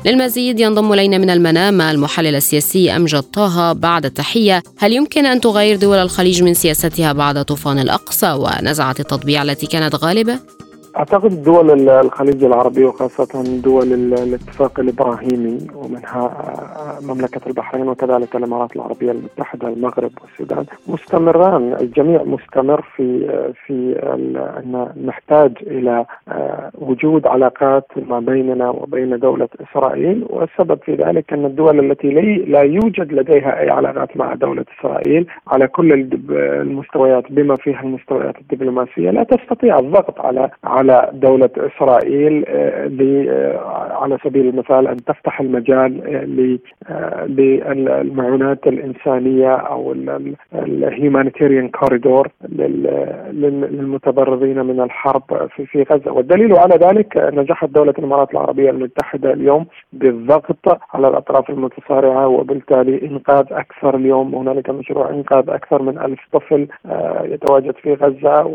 للمزيد ينضم إلينا من المنامه المحلل السياسي أمجد طه. بعد التحية هل يمكن أن تغير دول الخليج من سياستها بعد طوفان الأقصى ونزعة التطبيع التي كانت غالبة؟ أعتقد دول الخليج العربي وخاصة دول الاتفاق الإبراهيمي ومنها مملكة البحرين وكذلك الإمارات العربية المتحدة المغرب والسودان مستمران الجميع مستمر في في إن نحتاج إلى وجود علاقات ما بيننا وبين دولة إسرائيل والسبب في ذلك إن الدول التي لا يوجد لديها أي علاقات مع دولة إسرائيل على كل المستويات بما فيها المستويات الدبلوماسية لا تستطيع الضغط على على على دولة إسرائيل آه، آه، على سبيل المثال أن تفتح المجال آه، للمعونات الإنسانية أو الهيومانيتيريان كوريدور للمتضررين من الحرب في غزة. والدليل على ذلك نجحت دولة الإمارات العربية المتحدة اليوم بالضغط على الأطراف المتصارعة وبالتالي إنقاذ أكثر اليوم هنالك مشروع إنقاذ أكثر من ألف طفل يتواجد في غزة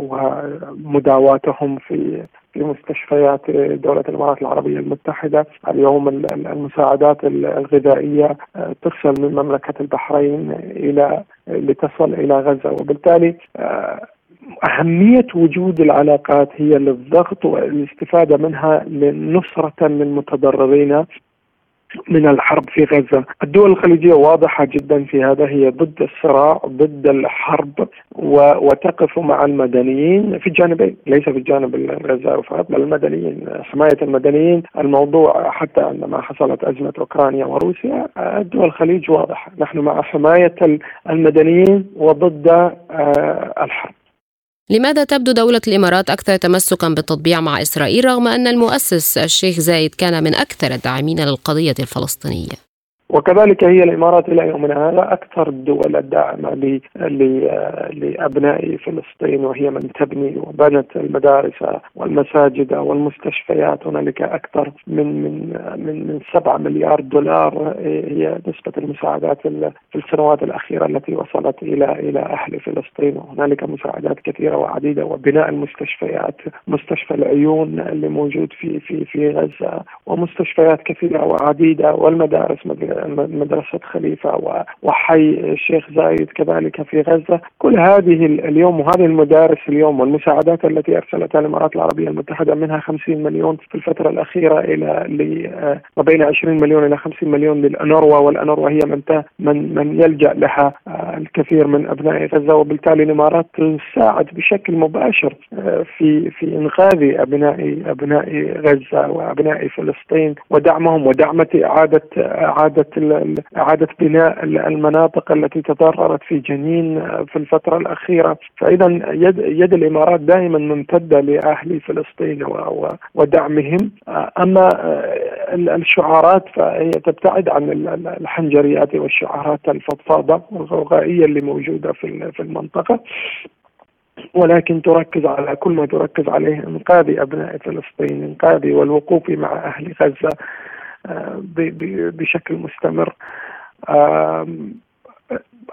ومدى مداواتهم في في مستشفيات دولة الإمارات العربية المتحدة. اليوم المساعدات الغذائية آه، ترسل من مملكة البحرين إلى لتصل إلى غزة. وبالتالي آه، أهمية وجود العلاقات هي للضغط والاستفادة منها لنصرة للمتضررين. من الحرب في غزة. الدول الخليجية واضحة جدا في هذا هي ضد الصراع ضد الحرب وتقف مع المدنيين في الجانبين ليس في الجانب الغزاوي فقط بل المدنيين حماية المدنيين. الموضوع حتى عندما حصلت أزمة أوكرانيا وروسيا الدول الخليج واضحة. نحن مع حماية المدنيين وضد آه، الحرب. لماذا تبدو دولة الإمارات أكثر تمسكا بالتطبيع مع إسرائيل رغم أن المؤسس الشيخ زايد كان من أكثر الداعمين للقضية الفلسطينية؟ وكذلك هي الإمارات إلى يومنا هذا أكثر الدول الداعمة لأبناء فلسطين وهي من تبني وبنت المدارس والمساجد والمستشفيات. هنالك أكثر من من من من 7 مليار دولار هي نسبة المساعدات في السنوات الأخيرة التي وصلت إلى إلى أهل فلسطين. وهنالك مساعدات كثيرة وعديدة وبناء المستشفيات مستشفى العيون اللي موجود في في في غزة ومستشفيات كثيرة وعديدة والمدارس مدرسة خليفة وحي الشيخ زايد كذلك في غزة. كل هذه اليوم وهذه المدارس اليوم والمساعدات التي أرسلتها الإمارات العربية المتحدة منها 50 مليون في الفترة الأخيرة إلى ما بين 20 مليون إلى 50 مليون للأنوروا والأنوروا هي من من من يلجأ لها آه، الكثير من أبناء غزة. وبالتالي الإمارات تساعد بشكل مباشر آه، في في إنقاذ أبناء أبناء غزة وأبناء فلسطين ودعمهم ودعمة إعادة إعادة إعادة بناء المناطق التي تضررت في جنين في الفترة الأخيرة. فإذا يد, يد الإمارات دائما ممتدة لأهل فلسطين ودعمهم. أما الشعارات فهي تبتعد عن الحنجريات والشعارات الفضفاضة والغوغائيه اللي موجودة في المنطقة. ولكن تركز على كل ما تركز عليه إنقاذ أبناء فلسطين إنقاذ والوقوف مع أهل غزة. آه، بشكل مستمر.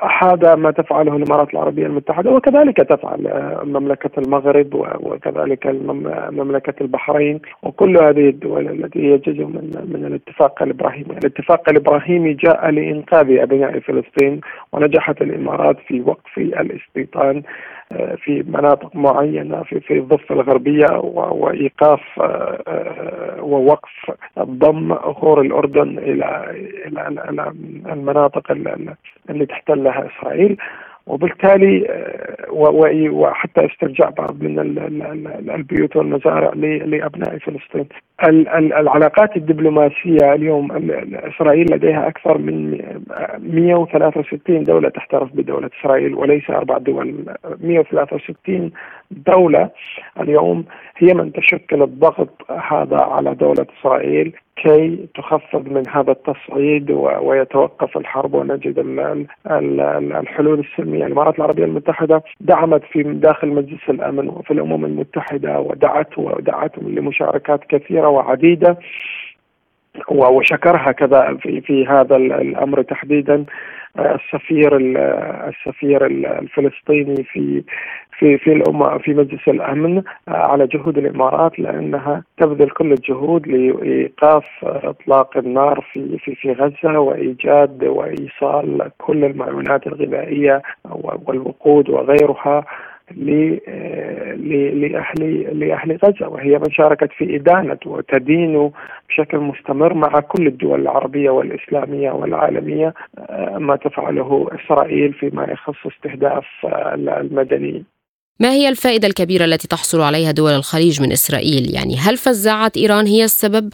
هذا ما تفعله الإمارات العربية المتحدة وكذلك تفعل آه، مملكة المغرب وكذلك مملكة البحرين وكل هذه الدول التي هي جزء من من الاتفاق الإبراهيمي، الاتفاق الإبراهيمي جاء لإنقاذ أبناء فلسطين ونجحت الإمارات في وقف الاستيطان. في مناطق معينة في في الضفة الغربية وإيقاف آه، ووقف ضم اخور الأردن إلى إلى المناطق اللي تحتلها إسرائيل. وبالتالي آه، وحتى استرجاع بعض من البيوت والمزارع لأبناء فلسطين. العلاقات الدبلوماسية اليوم إسرائيل لديها أكثر من 163 دولة تحترف بدولة إسرائيل وليس أربع دول 163 دولة اليوم هي من تشكل الضغط هذا على دولة إسرائيل كي تخفض من هذا التصعيد ويتوقف الحرب ونجد الحلول السلمية، الإمارات العربية المتحدة دعمت في داخل مجلس الأمن وفي الأمم المتحدة ودعته ودعتهم لمشاركات كثيرة وعديدة وشكرها كذا في في هذا الأمر تحديدا. السفير السفير الفلسطيني في في في الأمة في مجلس الأمن على جهود الإمارات لأنها تبذل كل الجهود لإيقاف إطلاق النار في في في غزة وإيجاد وإيصال كل المعونات الغذائية والوقود وغيرها. لأهل لأهل غزة وهي من شاركت في إدانة وتدين بشكل مستمر مع كل الدول العربية والإسلامية والعالمية آه، ما تفعله إسرائيل فيما يخص استهداف المدنيين ما هي الفائدة الكبيرة التي تحصل عليها دول الخليج من إسرائيل؟ يعني هل فزاعة إيران هي السبب؟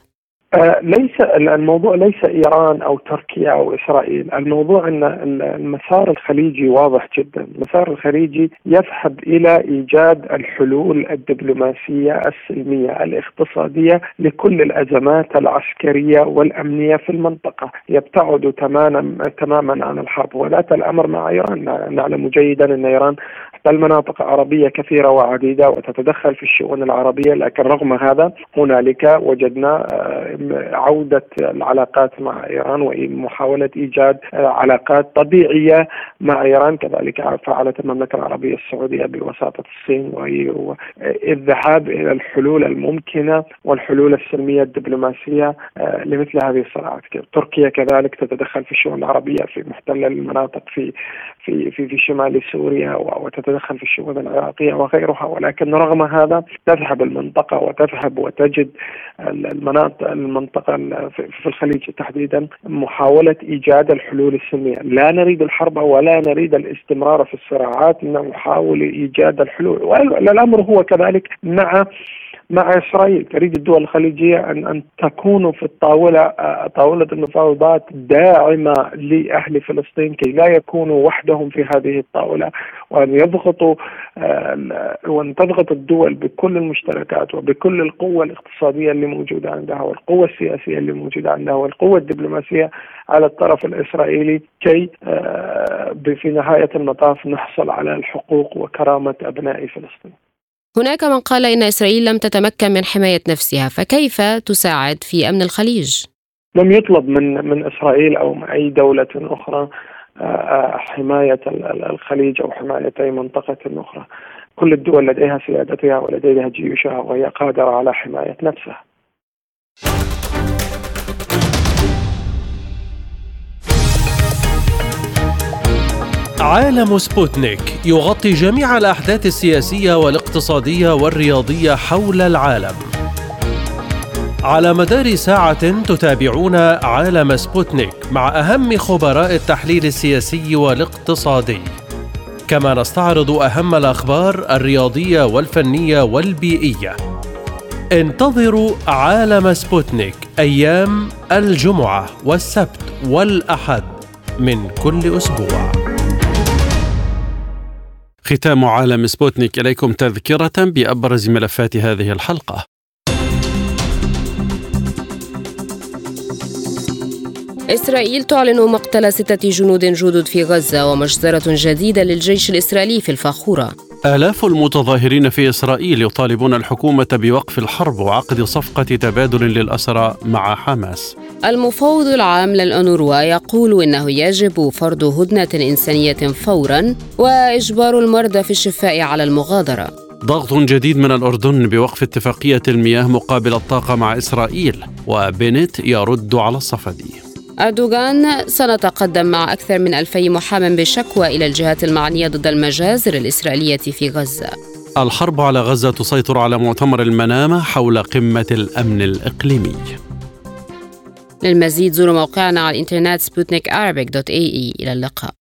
آه، ليس الموضوع ليس إيران أو تركيا أو إسرائيل، الموضوع أن المسار الخليجي واضح جدا، المسار الخليجي يذهب إلى إيجاد الحلول الدبلوماسية السلمية الاقتصادية لكل الأزمات العسكرية والأمنية في المنطقة، يبتعد تماما تماما عن الحرب، وذات الأمر مع إيران، نعلم جيدا أن إيران تحتل مناطق عربية كثيرة وعديدة وتتدخل في الشؤون العربية، لكن رغم هذا هنالك وجدنا آه، عودة العلاقات مع إيران ومحاولة إيجاد علاقات طبيعية مع إيران. كذلك فعلت المملكة العربية السعودية بوساطة الصين والذهاب إلى الحلول الممكنة والحلول السلمية الدبلوماسية آه، لمثل هذه الصراعات تركيا كذلك تتدخل في الشؤون العربية في محتل المناطق في في في في شمال سوريا وتتدخل في الشؤون العراقية وغيرها ولكن رغم هذا تذهب المنطقة وتذهب وتجد المناطق المنطقة في الخليج تحديدا محاولة إيجاد الحلول السلمية لا نريد الحرب ولا نريد الاستمرار في الصراعات نحاول إيجاد الحلول. والأمر هو كذلك مع مع إسرائيل تريد الدول الخليجية ان أن تكون في الطاولة آه، طاولة المفاوضات داعمة لأهل فلسطين كي لا يكونوا وحدهم في هذه الطاولة وأن يضغطوا آه، وأن تضغط الدول بكل المشتركات وبكل القوة الاقتصادية اللي موجودة عندها والقوة السياسية اللي موجودة عندها والقوة الدبلوماسية على الطرف الإسرائيلي كي آه، في نهاية المطاف نحصل على الحقوق وكرامة أبناء فلسطين. هناك من قال إن إسرائيل لم تتمكن من حماية نفسها فكيف تساعد في أمن الخليج؟ لم يطلب من من إسرائيل أو من أي دولة أخرى آه، آه، حماية الخليج أو حماية أي منطقة أخرى كل الدول لديها سيادتها ولديها جيوشها وهي قادرة على حماية نفسها عالم سبوتنيك يغطي جميع الأحداث السياسية والاقتصادية والرياضية حول العالم. على مدار ساعة تتابعون عالم سبوتنيك مع أهم خبراء التحليل السياسي والاقتصادي. كما نستعرض أهم الأخبار الرياضية والفنية والبيئية. انتظروا عالم سبوتنيك أيام الجمعة والسبت والأحد من كل أسبوع. ختام عالم سبوتنيك إليكم تذكرة بأبرز ملفات هذه الحلقة. إسرائيل تعلن مقتل ستة جنود جدد في غزة ومجزرة جديدة للجيش الإسرائيلي في الفاخورة. آلاف المتظاهرين في إسرائيل يطالبون الحكومة بوقف الحرب وعقد صفقة تبادل للأسرى مع حماس. المفوض العام للأنوروا يقول إنه يجب فرض هدنة إنسانية فورا وإجبار المرضى في الشفاء على المغادرة. ضغط جديد من الأردن بوقف اتفاقية المياه مقابل الطاقة مع إسرائيل وبنت يرد على الصفدي. أردوغان سنتقدم مع أكثر من ألفي محام بشكوى إلى الجهات المعنية ضد المجازر الإسرائيلية في غزة. الحرب على غزة تسيطر على مؤتمر المنامة حول قمة الأمن الإقليمي. للمزيد زوروا موقعنا على الإنترنت سبوتنيك إلى اللقاء.